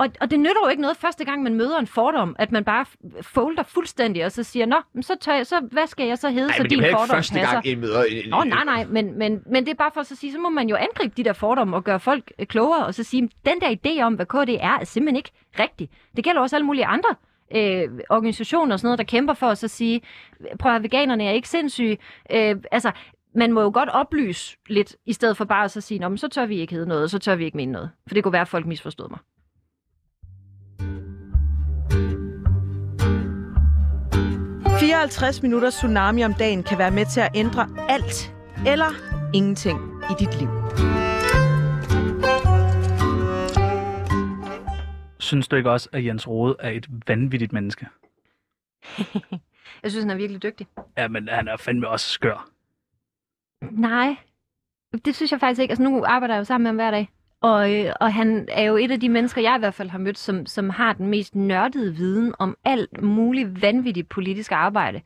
Og, og det nytter jo ikke noget første gang, man møder en fordom, at man bare folder fuldstændig, og så siger, nå, men så, tør jeg, så hvad skal jeg så hedde, Nej, så din er ikke fordom første passer? gang, en møder en, en, Nå, nej, nej, men, men, men det er bare for at så sige, så må man jo angribe de der fordomme og gøre folk øh, klogere, og så sige, den der idé om, hvad KD er, er simpelthen ikke rigtig. Det gælder også alle mulige andre øh, organisationer og sådan noget, der kæmper for at så sige, prøv at veganerne er ikke sindssyge. Øh, altså, man må jo godt oplyse lidt, i stedet for bare at så sige, Nå, men så tør vi ikke hedde noget, og så tør vi ikke mene noget. For det kunne være, at folk misforstod mig. – 54 minutter tsunami om dagen kan være med til at ændre alt eller ingenting i dit liv. Synes du ikke også, at Jens Rode er et vanvittigt menneske? Jeg synes, han er virkelig dygtig. Ja, men han er fandme også skør. Nej, det synes jeg faktisk ikke. Altså, nu arbejder jeg jo sammen med ham hver dag. Og, øh, og han er jo et af de mennesker, jeg i hvert fald har mødt, som, som har den mest nørdede viden om alt muligt vanvittigt politisk arbejde.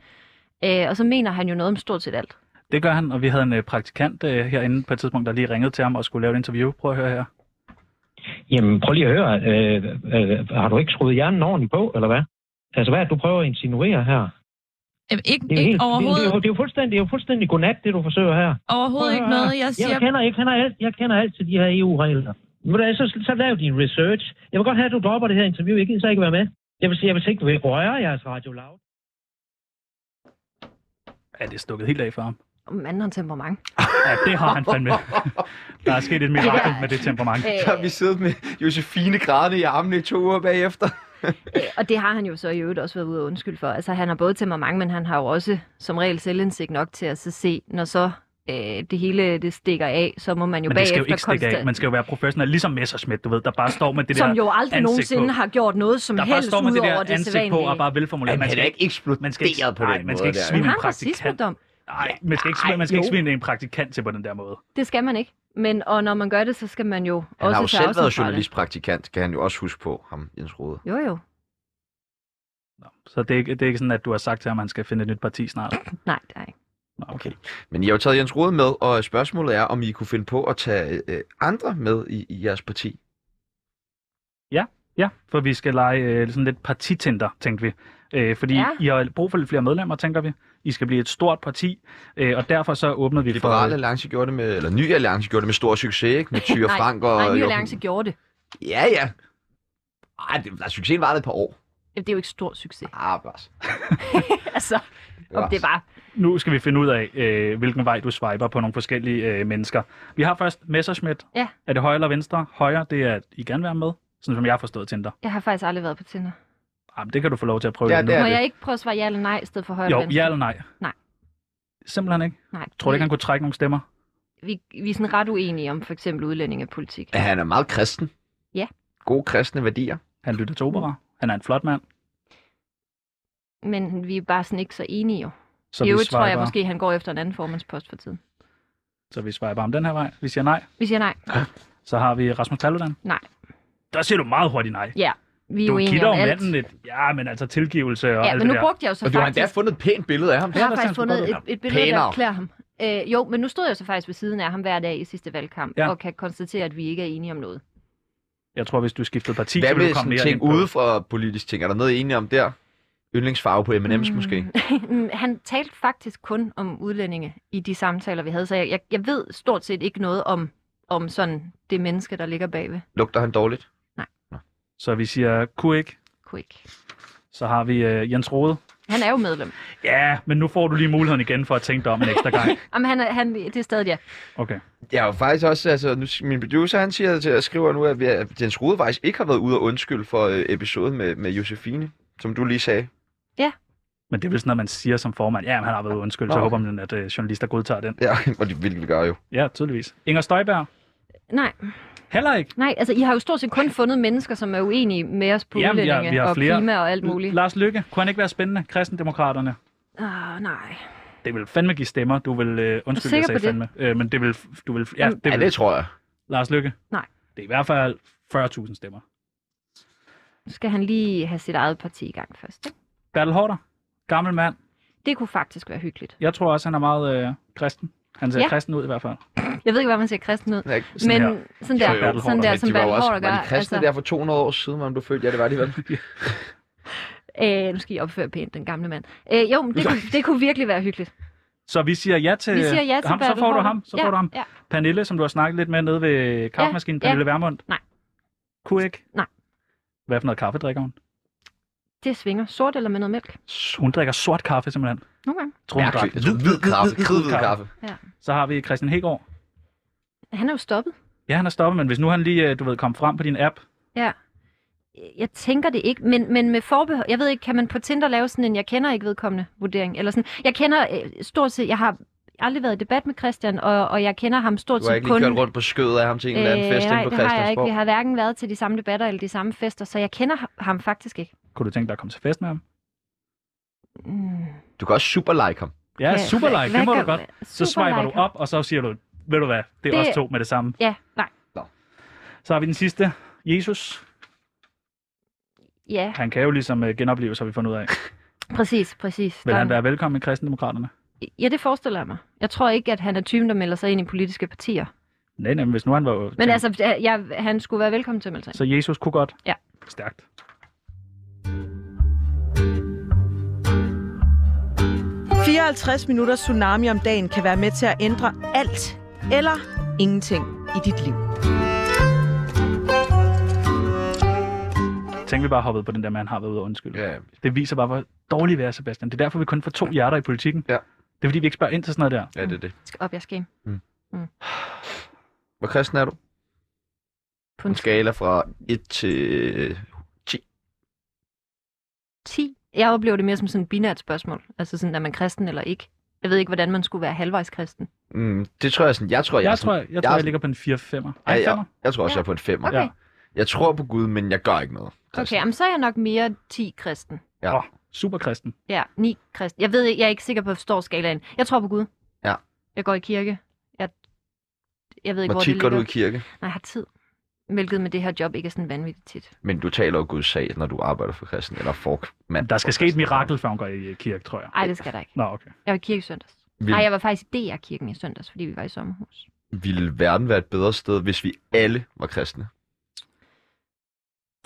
Øh, og så mener han jo noget om stort set alt. Det gør han, og vi havde en øh, praktikant øh, herinde på et tidspunkt, der lige ringede til ham og skulle lave et interview. Prøv at høre her. Jamen, prøv lige at høre. Øh, øh, har du ikke skruet hjernen ordentligt på, eller hvad? Altså, hvad er det, du prøver at insinuere her? Ikke, Det er, ikke overhovedet, det, er jo, det er jo fuldstændig, det er jo fuldstændig godnat, det du forsøger her. overhovedet ikke noget. Jeg siger, Jeg kender, jeg kender, alt, jeg kender alt til de her EU-regler. Hvad, Så, så lav din research. Jeg vil godt have, at du dropper det her interview. Jeg gider så ikke være med. Jeg vil sige, jeg vil ikke, du vil røre jeres Radio Loud. Er det stukket helt af for ham? Manden har temperament. Ja, det har han fandme. Der er sket et mirakel med det temperament. Så har vi siddet med Josefine grædende i armene i to uger bagefter. Øh, og det har han jo så i øvrigt også været ude og undskylde for. Altså, han har både temperament, men han har jo også som regel selvindsigt nok til at så se, når så øh, det hele det stikker af, så må man jo Men det skal jo bagefter ikke stikke af. Man skal jo være professionel, ligesom Messerschmidt, du ved, der bare står med det som der jo aldrig ansigt nogensinde på. har gjort noget som Der helst står med ud det der over det ansigt på og bare velformuleret. Man skal ikke eksploderet man skal ikke, på nej, den man skal måde ikke svine en praktikant. Nej, man skal ikke, man skal ikke svine en praktikant til på den der måde. Det skal man ikke. Men og når man gør det, så skal man jo Han også har jo selv været journalistpraktikant, kan han jo også huske på, ham Jens Rode. Jo, jo. Nå, Så det er, ikke, det er ikke sådan, at du har sagt til ham, at man skal finde et nyt parti snart. Nej, det er ikke. Nå, okay. Men I har jo taget Jens Rode med, og spørgsmålet er, om I kunne finde på at tage øh, andre med i, i jeres parti. Ja, for vi skal lege øh, sådan lidt partitinder, tænkte vi. Øh, fordi Ja. I har brug for lidt flere medlemmer, tænker vi. I skal blive et stort parti, øh, og derfor så åbner vi Liberale for... Alliance gjorde det med, eller Ny Alliance gjorde det med stor succes, ikke? Med Tyre Nej, Frank og... Nej, Ny Alliance gjorde det. Ja, ja. Ej, det, der, succesen var det et par år. Det er jo ikke stor succes. Ah, bas. altså, om det var... Nu skal vi finde ud af, øh, hvilken vej du swiper på nogle forskellige øh, mennesker. Vi har først Messerschmidt. Ja. Er det højre eller venstre? Højre, det er, at I gerne vil være med, sådan som jeg har forstået Tinder. Jeg har faktisk aldrig været på Tinder. Jamen, det kan du få lov til at prøve Ja, det er Må det. jeg ikke prøve at svare ja eller nej, i stedet for højre Jo, venstre? ja eller nej? Nej. Simpelthen ikke. Nej. Tror du ikke, han kunne trække nogle stemmer? vi, vi er sådan ret uenige om for eksempel udlændingepolitik. Ja, han er meget kristen. Ja. Gode kristne værdier. Han lytter til opera. Han er en flot mand. Men vi er bare sådan ikke så enige jo. Så I vi, øvrigt tror jeg swiper, måske, han går efter en anden formandspost for tiden. så vi swiper om den her vej. Vi siger nej. Vi siger nej. Så har vi Rasmus Paludan. Nej. Der siger du meget hurtigt nej. Ja, vi er Du uenige kigger om jo alt. manden lidt. Ja, men altså tilgivelse og Ja, alt men nu det der. brugte jeg jo så Og du har endda faktisk... fundet et pænt billede af ham. Jeg har der faktisk fundet et, et billede, der Pænere. klæder ham. Øh, jo, men nu stod jeg så faktisk ved siden af ham hver dag i sidste valgkamp, Ja. og kan konstatere, at vi ikke er enige om noget. Jeg tror, hvis du skiftede parti, Hvad så ville du komme mere ting ude fra politisk ting? Er der noget enige om der? Yndlingsfarve på M&M's Mm. måske? han talte faktisk kun om udlændinge i de samtaler, vi havde, så jeg, jeg, jeg ved stort set ikke noget om, om sådan det menneske, der ligger bagved. Lugter han dårligt? Så vi siger kunne ikke. Kunne ikke. Så har vi uh, Jens Rode. Han er jo medlem. Ja, men nu får du lige muligheden igen for at tænke dig om en ekstra gang. Jamen, han er, han, det er stadig ja. Okay. Jeg har jo faktisk også, altså, nu, min producer, han siger til at skrive nu, at, vi, at Jens Rode faktisk ikke har været ude og undskylde for øh, episoden med, med Josefine, som du lige sagde. Men det er vel sådan, at man siger som formand, ja, men han har været undskyld, så Nå, jeg okay. håber man, at uh, journalister godtager den. Ja, og det vil vi gøre jo. Ja, tydeligvis. Inger Støjberg. Nej, Heller ikke. nej, altså I har jo stort set kun fundet mennesker, som er uenige med os på Jamen, vi har- udlændinge vi har og flere. klima og alt muligt. Lars Lykke. Kunne han ikke være spændende? Kristendemokraterne. Ah, nej. Det vil fandme give stemmer. Du vil, øh, undskyld, sikker jeg sagde på det? fandme. Øh, men det vil, du vil, ja, Jamen, det Ja, vil, det tror jeg. Lars Lykke. Nej. Det er i hvert fald 40.000 stemmer. Nu skal han lige have sit eget parti i gang først. Ikke? Bertel Hårder. Gammel mand. Det kunne faktisk være hyggeligt. Jeg tror også, han er meget øh, kristen. Han ser Ja. kristen ud i hvert fald. Jeg ved ikke, hvad man siger kristen ud. Ja? Sådan Men her. sådan der, Jo, jo. sådan der som de Bertel også, Hårder gør. var de kristne der for 200 år siden, hvor man blev født? Ja, det var de vel. øh, nu skal I opføre pænt, den gamle mand. Øh, jo, men det kunne, det kunne virkelig være hyggeligt. Så vi siger ja til, Vi siger ja til ham, så får du ham. Så ja, får du ham. Ja. Pernille, som du har snakket lidt med nede ved kaffemaskinen. Ja, ja. Pernille Vermund. Nej. Kunne ikke? Nej. Hvad for noget kaffe drikker hun? Det svinger. Sort eller med noget mælk? Hun drikker sort kaffe simpelthen. Nogle gange. Tror hun drak tror, hvid kaffe. Kridhvid kaffe. Så har vi Christian Hegård. Han er jo stoppet. Ja, han er stoppet, men hvis nu han lige, øh, du ved, kom frem på din app, Ja. Jeg tænker det ikke, men, men med forbehold. Jeg ved ikke, kan man på Tinder lave sådan en, jeg kender ikke vedkommende vurdering? Eller sådan. Jeg kender øh, stort set, jeg har aldrig været i debat med Christian, og, og jeg kender ham stort Du har set ikke kun... kørt rundt på skødet af ham til en eller anden fest Øh, nej, inde på det har jeg ikke. Christiansborg? Vi har hverken været til de samme debatter eller de samme fester, så jeg kender ham faktisk ikke. Kunne du tænke dig at komme til fest med ham? Mm. Du kan også super like ham. Ja, Hvad- super like, hvad det må du godt. Så swiper like du op, og så siger du, ved du hvad, det er Det- os to med det samme. Ja, nej. Så har vi den sidste, Jesus. Ja, Han kan jo ligesom uh, genopleve, så vi fundet ud af. præcis, præcis. Vil Der- han være velkommen i kristendemokraterne? Ja, det forestiller jeg mig. Jeg tror ikke, at han er typen, der melder sig ind i politiske partier. Nej, nej, men hvis nu han var... Men altså, jeg, han skulle være velkommen til at melde sig ind. Så Jesus kunne godt? Ja. Stærkt. – 54 minutter tsunami om dagen kan være med til at ændre alt eller ingenting i dit liv. Tænk, vi bare hoppede på den der han har været ude og undskylde. Ja, Det viser bare, hvor dårlig vi er, Sebastian. Det er derfor, vi kun får to hjerter i politikken. Ja. Det er fordi, vi ikke spørger ind til sådan noget der. ja, det er det. Jeg skal op, jeg skal ind. Hvor kristen er du? På En en skala fra 1 til 10. Jeg oplever det mere som sådan et binært spørgsmål. Altså sådan, er man kristen eller ikke? Jeg ved ikke, hvordan man skulle være halvvejs kristen. Mm, det tror jeg sådan, jeg tror, jeg, Jeg, er jeg sådan, tror, jeg, jeg, tror, jeg- jeg ligger på en 4-5'er. Ja, Ej, ja. femmer. jeg tror også, Ja. jeg er på en femmer. Okay. Ja. Jeg tror på Gud, men jeg gør ikke noget. Okay, jamen, så er jeg nok mere 10 kristen. Ja. Åh, super kristen. Ja, 9 kristen. Jeg ved ikke, jeg er ikke sikker på, at jeg forstår skalaen. Jeg tror på Gud. Ja. Jeg går i kirke. Jeg, jeg ved ikke, Hvor hvor tit det går du i kirke? Nej, jeg har tid. Hvilket med det her job ikke er sådan vanvittigt tit. Men du taler jo Guds sag, når du arbejder for kristen, eller for mand. Der skal ske et mirakel, før hun går i kirke, tror jeg. Nej, det skal der ikke. Nå, okay. Jeg var i kirke i søndags. Vil, Nej, jeg var faktisk i DR-kirken i søndags, fordi vi var i sommerhus. Ville verden være et bedre sted, hvis vi alle var kristne?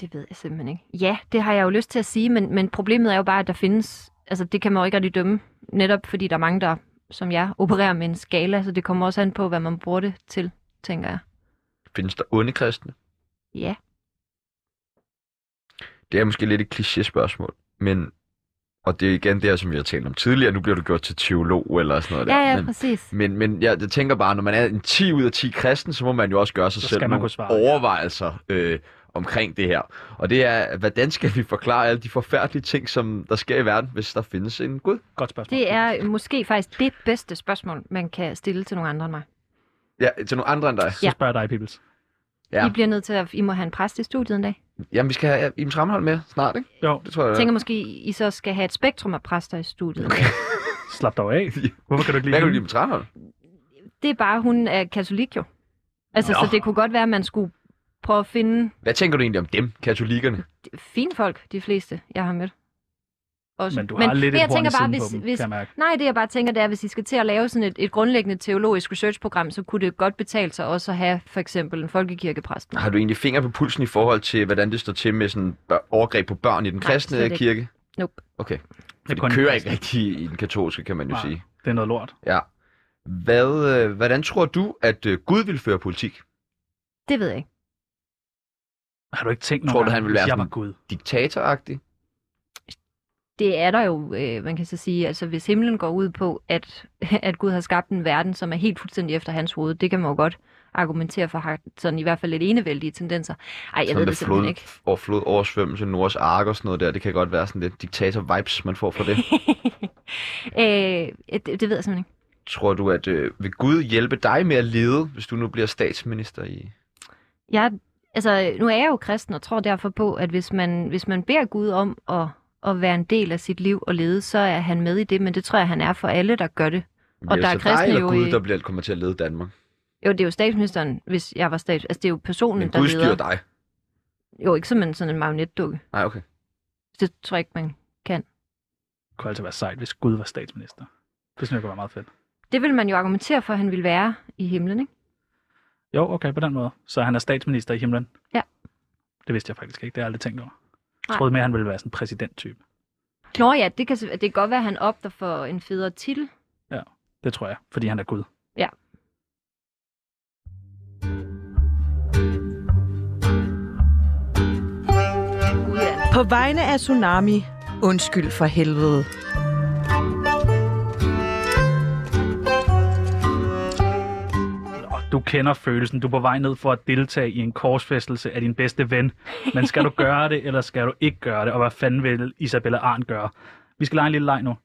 Det ved jeg simpelthen ikke. Ja, det har jeg jo lyst til at sige, men, men problemet er jo bare, at der findes... Altså, det kan man jo ikke rigtig dømme. Netop fordi der er mange, der, som jeg, opererer med en skala, så det kommer også an på, hvad man bruger det til, tænker jeg. Findes der onde kristne? Ja. Det er måske lidt et kliché-spørgsmål, men... Og det er igen det her, som vi har talt om tidligere. Nu bliver du gjort til teolog eller sådan noget Ja, der. ja, men, præcis. men, men jeg, jeg tænker bare, når man er en 10 ud af 10 kristen, så må man jo også gøre sig Så selv nogle svare, ja. overvejelser øh, omkring det her. Og det er, hvordan skal vi forklare alle de forfærdelige ting, som der sker i verden, hvis der findes en Gud? Godt spørgsmål. Det er måske faktisk det bedste spørgsmål, man kan stille til nogle andre end mig. Ja, til nogle andre end dig. Så spørger jeg dig, Pibels. Ja. Ja. I bliver nødt til at... I må have en præst i studiet en dag. Jamen, vi skal have Iben Tramhold med snart, ikke? Jo, Det tror jeg. Jeg tænker måske, I så skal have et spektrum af præster i studiet. Okay. slap dig af. Hvorfor kan du ikke lide Hvad kan du hende? lide Tramhold? Det er bare, hun er katolik jo. Altså, Nå. så det kunne godt være, at man skulle prøve at finde Hvad tænker du egentlig om dem, katolikkerne? fine folk, de fleste, jeg har mødt. Også. Men du har lidt men jeg tænker bare, hvis, på dem, hvis, kan jeg mærke. Nej, det jeg bare tænker, det er, hvis I skal til at lave sådan et, et grundlæggende teologisk researchprogram, så kunne det godt betale sig også at have for eksempel en folkekirkepræst. med. Har du egentlig finger på pulsen i forhold til, hvordan det står til med sådan overgreb på børn i den Nej, kristne ikke. kirke? Nope. Okay. Det For er det kun kører ikke rigtig i den katolske, kan man jo Nej. sige. Det er noget lort. Ja. Hvad, øh, hvordan tror du, at øh, Gud vil føre politik? Det ved jeg ikke. Har du ikke tænkt Tror du, han vil hvis være jeg var sådan- Gud? Diktatoragtig? Det er der jo, øh, man kan så sige, altså hvis himlen går ud på, at, at Gud har skabt en verden, som er helt fuldstændig efter hans hoved, det kan man jo godt argumentere for, har sådan i hvert fald lidt enevældige tendenser. Ej, jeg ved det simpelthen flod, ikke. Og flod oversvømmelse, Nords ark og sådan noget der, det kan godt være sådan lidt diktator-vibes, man får fra det. øh, det, det ved jeg simpelthen ikke. tror du, at øh, vil Gud hjælpe dig med at lede, hvis du nu bliver statsminister i... Jeg, altså, nu er jeg jo kristen og tror derfor på, at hvis man, hvis man beder Gud om at, at være en del af sit liv og lede, så er han med i det, men det tror jeg, han er for alle, der gør det. Og det der er så dig kristne eller jo Gud, i- der bliver, kommer til at lede Danmark? Jo, det er jo statsministeren, hvis jeg var stats... Altså, det er jo personen, Men der Gud leder. styrer dig. Jo, ikke som en, sådan en marionetdukke. Nej, okay. Det tror jeg ikke, man... Det kunne altså være sejt, hvis Gud var statsminister. Det synes jeg kunne være meget fedt. det vil man jo argumentere for, at han vil være i himlen, ikke? Jo, okay, på den måde. Så han er statsminister i himlen? Ja. Det vidste jeg faktisk ikke. Det har jeg aldrig tænkt over. Jeg troede mere, han ville være sådan en præsidenttype. Nå ja, det kan, det kan godt være, at han opter for en federe titel. Det tror jeg, fordi han er Gud. Ja. Ja. På vegne af Tsunami, undskyld for helvede. Du kender følelsen. Du er på vej ned for at deltage i en korsfæstelse af din bedste ven. Men skal du gøre det, eller skal du ikke gøre det? Og hvad fanden vil Isabella Arn gøre? Vi skal lege en lille leg nu.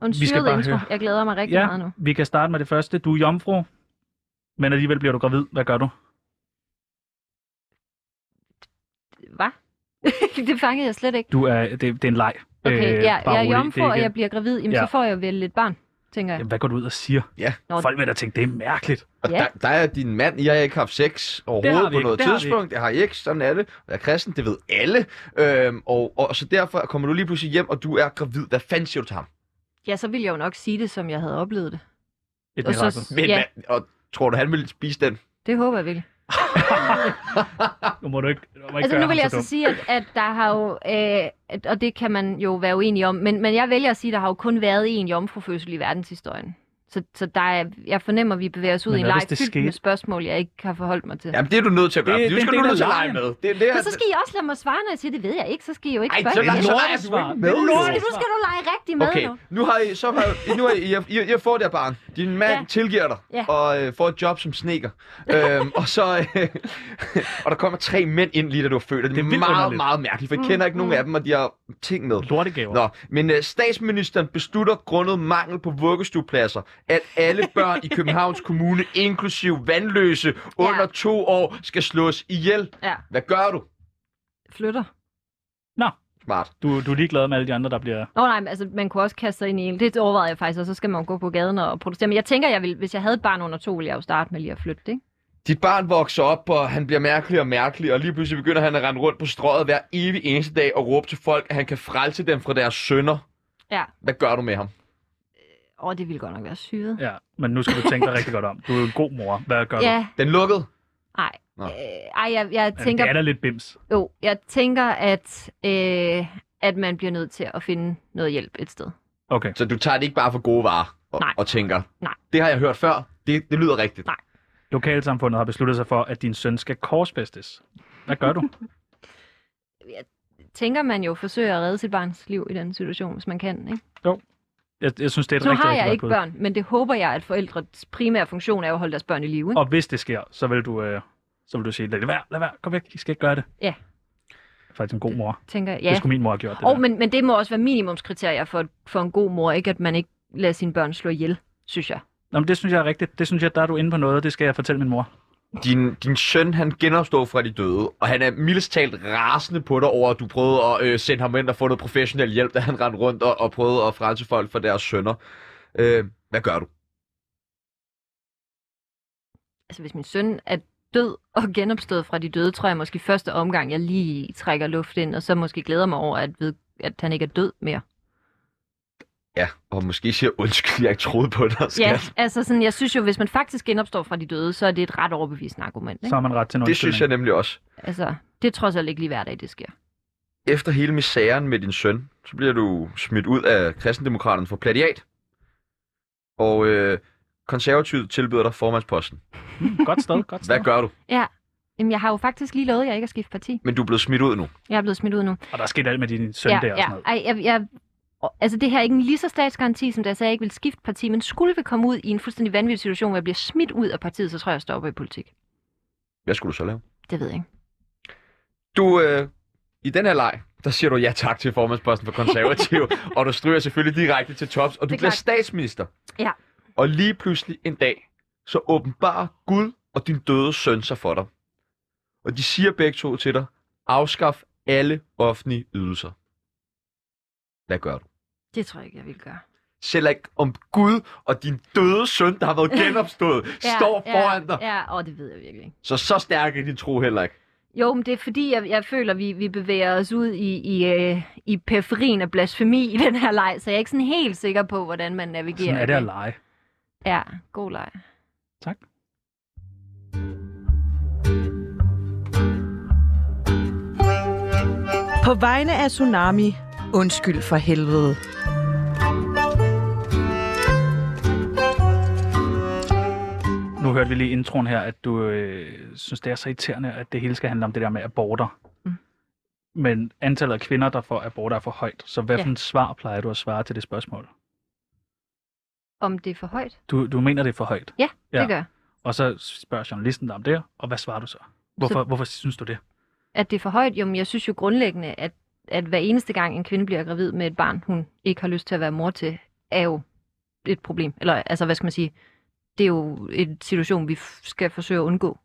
Og en Vi skal bare intro. høre. Jeg glæder mig rigtig Ja, meget nu. vi kan starte med det første. Du er jomfru, men alligevel bliver du gravid. Hvad gør du? Hvad? det fangede jeg slet ikke. Du er, det, det er en leg. Okay, Øh, øh, jeg, er jomfru, er og ikke- jeg bliver gravid. Jamen, Ja. så får jeg vel et barn, tænker jeg. Jamen, Hvad går du ud og siger? Nå, Folk vil da tænke, det er mærkeligt. Og Ja. der, der er din mand, I har ikke haft sex Det har overhovedet på noget det har tidspunkt. Det har I ikke, sådan er det. Og jeg er kristen, det ved alle. Øhm, og, og så derfor kommer du lige pludselig hjem, og du er gravid. Hvad fanden siger du til ham? ja, så ville jeg jo nok sige det, som jeg havde oplevet det. Et Og så- mirakel. Men, Ja. ja. og tror du, han vil spise den? Det håber jeg virkelig. Nu må du ikke, du må ikke Altså nu vil jeg så så dum. sige, at, at der har jo, øh, og det kan man jo være uenig om, men, men jeg vælger at sige, at der har jo kun været én jomfrufødsel i verdenshistorien. Så, så der er, jeg fornemmer, at vi bevæger os ud Men i en leg det fyldt med spørgsmål, jeg ikke har forholdt mig til. Jamen, det er du nødt til at gøre. Det- Det, det det er skal en du nødt til at lege med. Det, det er, Men så skal I også lade mig svare, når jeg siger, det ved jeg ikke. Så skal I jo ikke Ej, spørge. så, mig. så, så er du ikke med. Det er jo. lortesvar. Nu skal du lege rigtig med Okay, nu. nu har I, så har nu har I, I, har- I, I har fået det barn. Din mand Ja. tilgiver dig, Ja. og øh, får et job som sneker. øhm, og så, øh, og der kommer tre mænd ind lige da du er født, det, Det er vildt meget, underligt. meget mærkeligt, for jeg Mm, kender ikke nogen mm. af dem, og de har ting med. Lortegaver. Nå, men øh, statsministeren beslutter grundet mangel på vuggestuepladser, at alle børn i Københavns Kommune, inklusiv vandløse under to år, skal slås ihjel. Ja, Hvad gør du? flytter. Smart. Du, du er ligeglad med alle de andre, der bliver... Nå nej, men altså, man kunne også kaste sig ind i en. Det overvejede jeg faktisk, og så skal man gå på gaden og protestere. Men jeg tænker, jeg vil, hvis jeg havde et barn under to, ville jeg jo starte med lige at flytte, ikke? Dit barn vokser op, og han bliver mærkelig og mærkelig, og lige pludselig begynder han at rende rundt på strøget hver evig eneste dag og råbe til folk, at han kan frelse dem fra deres sønder. Ja. Hvad gør du med ham? Åh, det ville godt nok være syret. Ja, men nu skal du tænke dig rigtig godt om. Du er jo en god mor. Hvad gør du? Ja, Den lukkede? nej. Øh, ej, jeg, jeg tænker, det er da lidt bims. jo, jeg tænker, at, øh, at man bliver nødt til at finde noget hjælp et sted. Okay. Så du tager det ikke bare for gode varer og, Nej. og tænker, Nej. det har jeg hørt før, det, det lyder rigtigt. Nej. Lokalsamfundet har besluttet sig for, at din søn skal korsfæstes. Hvad gør du? Tænker man jo forsøger at redde sit barns liv i den situation, hvis man kan, ikke? Jeg, jeg synes, det er et nu rigtig, har jeg ikke børn, men det håber jeg, at forældres primære funktion er at holde deres børn i live. Ikke? Og hvis det sker, så vil du, øh, så vil du sige, lad være, lad være, kom væk, I skal ikke gøre det. Ja. Faktisk en god mor. Tænker, jeg. Ja. Det skulle min mor have gjort. Det Og, der. men, men det må også være minimumskriterier for, for en god mor, ikke at man ikke lader sine børn slå ihjel, synes jeg. Nå, men det synes jeg er rigtigt. Det synes jeg, der er du inde på noget, det skal jeg fortælle min mor. Din, din søn, han genopstår fra de døde, og han er mildest talt rasende på dig over, at du prøvede at øh, sende ham ind og få noget professionel hjælp, da han rendte rundt og, og prøvede at frelse folk for deres sønner. Øh, hvad gør du? Altså hvis min søn er død og genopstået fra de døde, tror jeg måske første omgang, jeg lige trækker luft ind, og så måske glæder mig over, at, ved, at han ikke er død mere. Ja, og måske siger undskyld, jeg ikke troede på dig, skat. Ja, altså sådan, jeg synes jo, hvis man faktisk genopstår fra de døde, så er det et ret overbevisende argument. Så Ikke? har man ret til en Det synes jeg nemlig også. Altså, det trods alt ikke lige hver dag, det sker. Efter hele misæren med din søn, så bliver du smidt ud af kristendemokraterne for plagiat. Og øh, konservativt tilbyder dig formandsposten. Mm, godt sted, godt sted. Hvad gør du? Jamen, jeg har jo faktisk lige lovet, at jeg ikke at skifte parti. Men du er blevet smidt ud nu. Jeg er blevet smidt ud nu. Og der er sket alt med din søn der og sådan ja. noget. Ej, jeg, jeg, altså det her er ikke en lige så statsgaranti, som da jeg sagde, jeg ikke vil skifte parti, men skulle vi komme ud i en fuldstændig vanvittig situation, hvor jeg bliver smidt ud af partiet, så tror jeg, jeg stopper i politik. Hvad skulle du så lave? Det ved jeg ikke. Du, øh, i den her leg, der siger du ja tak til formandsposten for konservativ, og du stryger selvfølgelig direkte til tops, og du er bliver klart. statsminister. Ja. Og lige pludselig en dag, så åbenbarer Gud og din døde søn sig for dig. Og de siger begge to til dig, afskaf alle offentlige ydelser. Hvad gør du? Det tror jeg ikke, jeg vil gøre. Selv ikke om Gud og din døde søn, der har været genopstået, står foran dig. Ja, og det ved jeg virkelig ikke. Så så stærk er din tro heller ikke. Jo, men det er fordi, jeg, jeg føler, vi, vi bevæger os ud i, i, øh, i periferien af blasfemi i den her leg, så jeg er ikke sådan helt sikker på, hvordan man navigerer. Sådan er det at lege. Ja, god leg. Tak. På vegne af Tsunami, undskyld for helvede. Nu hørte vi lige i introen her, at du øh, synes, det er så irriterende, at det hele skal handle om det der med aborter. Mm. Men antallet af kvinder, der får aborter, er for højt. Så hvad Ja. for en svar plejer du at svare til det spørgsmål? Om det er for højt? Du, du mener, det er for højt. Ja, det Ja. gør jeg. Og så spørger journalisten dig om det, og hvad svarer du så? Hvorfor, så... hvorfor synes du det? At det er for højt? Jo, men jeg synes jo grundlæggende, at, at hver eneste gang en kvinde bliver gravid med et barn, hun ikke har lyst til at være mor til, er jo et problem. Eller altså, hvad skal man sige? Det er jo en situation, vi skal forsøge at undgå.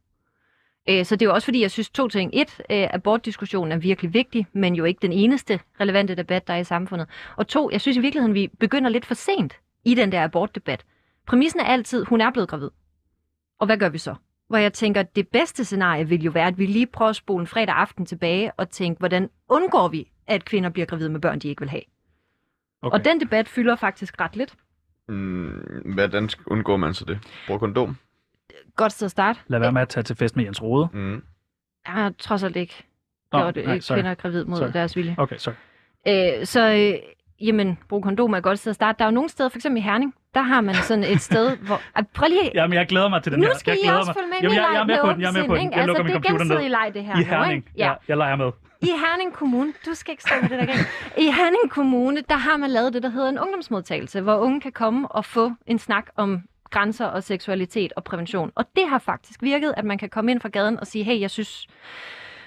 Øh, Så det er jo også fordi, jeg synes to ting. Et, øh, abortdiskussionen er virkelig vigtig, men jo ikke den eneste relevante debat, der er i samfundet. Og to, jeg synes i virkeligheden, vi begynder lidt for sent i den der abortdebat. Præmissen er altid, hun er blevet gravid. Og hvad gør vi så? Hvor jeg tænker, det bedste scenarie vil jo være, at vi lige prøver at spole en fredag aften tilbage og tænke, hvordan undgår vi, at kvinder bliver gravide med børn, de ikke vil have? Okay. Og den debat fylder faktisk ret lidt. Mm, hvordan undgår man så det? Brug kondom? Godt sted at starte. Lad være med at tage til fest med Jens Rode. Mm. Jeg har trods alt ikke Nå, gjort nej, øh, sorry. kvinder gravid mod Sorry. deres vilje. Okay, sorry. Øh, så øh, jamen, brug kondom er et godt sted at starte. Der er jo nogle steder, for eksempel i Herning, der har man sådan et sted, hvor... Ah, prøv lige... Jamen, jeg glæder mig til den nu her. skal jeg I glæder også mig. følge med Jamen, min jeg, jeg er med på den, jeg er med på den. Jeg ikke? lukker min altså, det er computer ned. gensidig leg, det her. I nu, Herning. ikke? Ja. jeg leger med. I Herning Kommune, du skal ikke stå med det der gang. I Herning Kommune, der har man lavet det, der hedder en ungdomsmodtagelse, hvor unge kan komme og få en snak om grænser og seksualitet og prævention. Og det har faktisk virket, at man kan komme ind fra gaden og sige, hey, jeg synes,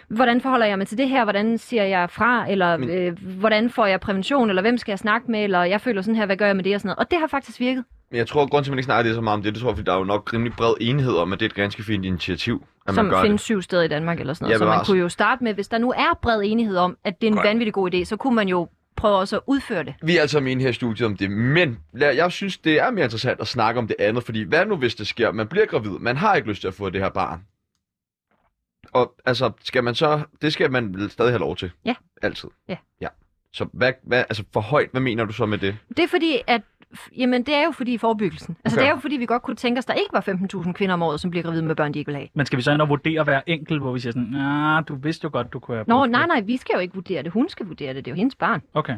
hvordan forholder jeg mig til det her? Hvordan siger jeg fra? Eller Men- øh, hvordan får jeg prævention? Eller hvem skal jeg snakke med? Eller jeg føler sådan her, hvad gør jeg med det? Og sådan noget. Og det har faktisk virket. Men jeg tror, at grunden til, at man ikke snakker det så meget om det, det tror jeg, fordi der er jo nok rimelig bred enighed om, at det er et ganske fint initiativ, at som findes det. syv steder i Danmark eller sådan Ja, noget. så man bevares. kunne jo starte med, hvis der nu er bred enighed om, at det er en Godt. vanvittig god idé, så kunne man jo prøve også at udføre det. Vi er altså med her i studiet om det, men lad- jeg synes, det er mere interessant at snakke om det andet, fordi hvad nu, hvis det sker? Man bliver gravid, man har ikke lyst til at få det her barn. Og altså, skal man så, det skal man stadig have lov til? Ja. Altid? Ja. Ja. Så hvad, hvad, altså for højt, hvad mener du så med det? Det er fordi, at Jamen, det er jo fordi forebyggelsen. Altså, Okay. det er jo fordi, vi godt kunne tænke os, der ikke var 15.000 kvinder om året, som bliver gravide med børn, de ikke vil have. Men skal vi så ind og vurdere hver enkelt, hvor vi siger sådan, nah, du vidste jo godt, du kunne have Nå, nej, det." nej, vi skal jo ikke vurdere det. Hun skal vurdere det. Det er jo hendes barn. Okay.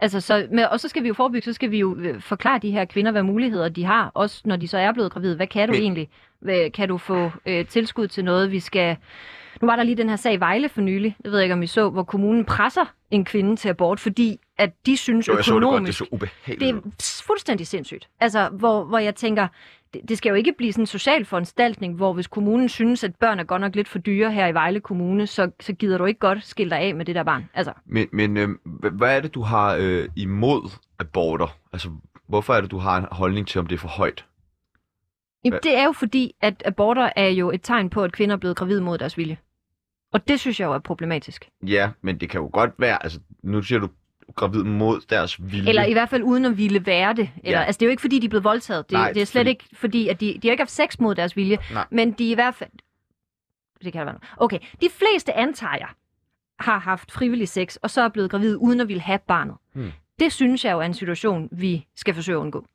Altså, så, med, og så skal vi jo forebygge, så skal vi jo øh, forklare de her kvinder, hvad muligheder de har, også når de så er blevet gravide. Hvad kan du Men- egentlig? Hvad, kan du få øh, tilskud til noget, vi skal... Nu var der lige den her sag i Vejle for nylig, jeg ved ikke, om I så, hvor kommunen presser en kvinde til abort, fordi at de synes Jo, jeg så det godt, det økonomisk... så ubehageligt det er fuldstændig sindssygt. Altså, hvor, hvor jeg tænker, det, det skal jo ikke blive sådan en social foranstaltning, hvor hvis kommunen synes, at børn er godt nok lidt for dyre her i Vejle Kommune, så, så gider du ikke godt skille dig af med det der barn. Altså, Men, men øh, hva- hvad er det, du har øh, imod aborter? Altså, hvorfor er det, du har en holdning til, om det er for højt? Jamen, det er jo fordi, at aborter er jo et tegn på, at kvinder er blevet gravide mod deres vilje. Og det synes jeg jo er problematisk. Ja, men det kan jo godt være, altså, nu siger du gravid mod deres vilje. Eller i hvert fald uden at ville være det. Eller, Ja. Altså, det er jo ikke fordi, de er blevet voldtaget. Det, Nej, det er slet fordi- ikke fordi, at de, de har ikke haft sex mod deres vilje. Nej. Men de er i hvert fald... Det kan der være noget. Okay, de fleste antager jeg har haft frivillig sex, og så er blevet gravid uden at ville have barnet. Hmm. Det synes jeg jo er en situation, vi skal forsøge at undgå.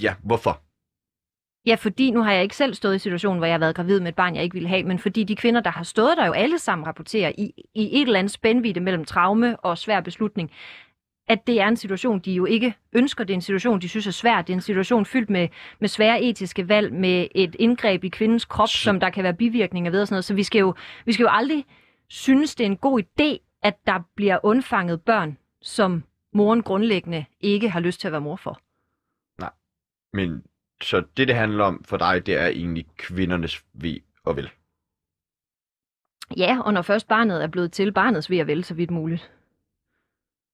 Ja, hvorfor? Ja, fordi nu har jeg ikke selv stået i situationen, hvor jeg har været gravid med et barn, jeg ikke ville have, men fordi de kvinder, der har stået der jo alle sammen rapporterer i, i et eller andet spændvidde mellem traume og svær beslutning, at det er en situation, de jo ikke ønsker. Det er en situation, de synes er svær. Det er en situation fyldt med, med svære etiske valg, med et indgreb i kvindens krop, Så- som der kan være bivirkninger ved og sådan noget. Så vi skal jo, vi skal jo aldrig synes, det er en god idé, at der bliver undfanget børn, som moren grundlæggende ikke har lyst til at være mor for. Men så det, det handler om for dig, det er egentlig kvindernes ved og vel. Ja, og når først barnet er blevet til, barnets ved at vel så vidt muligt.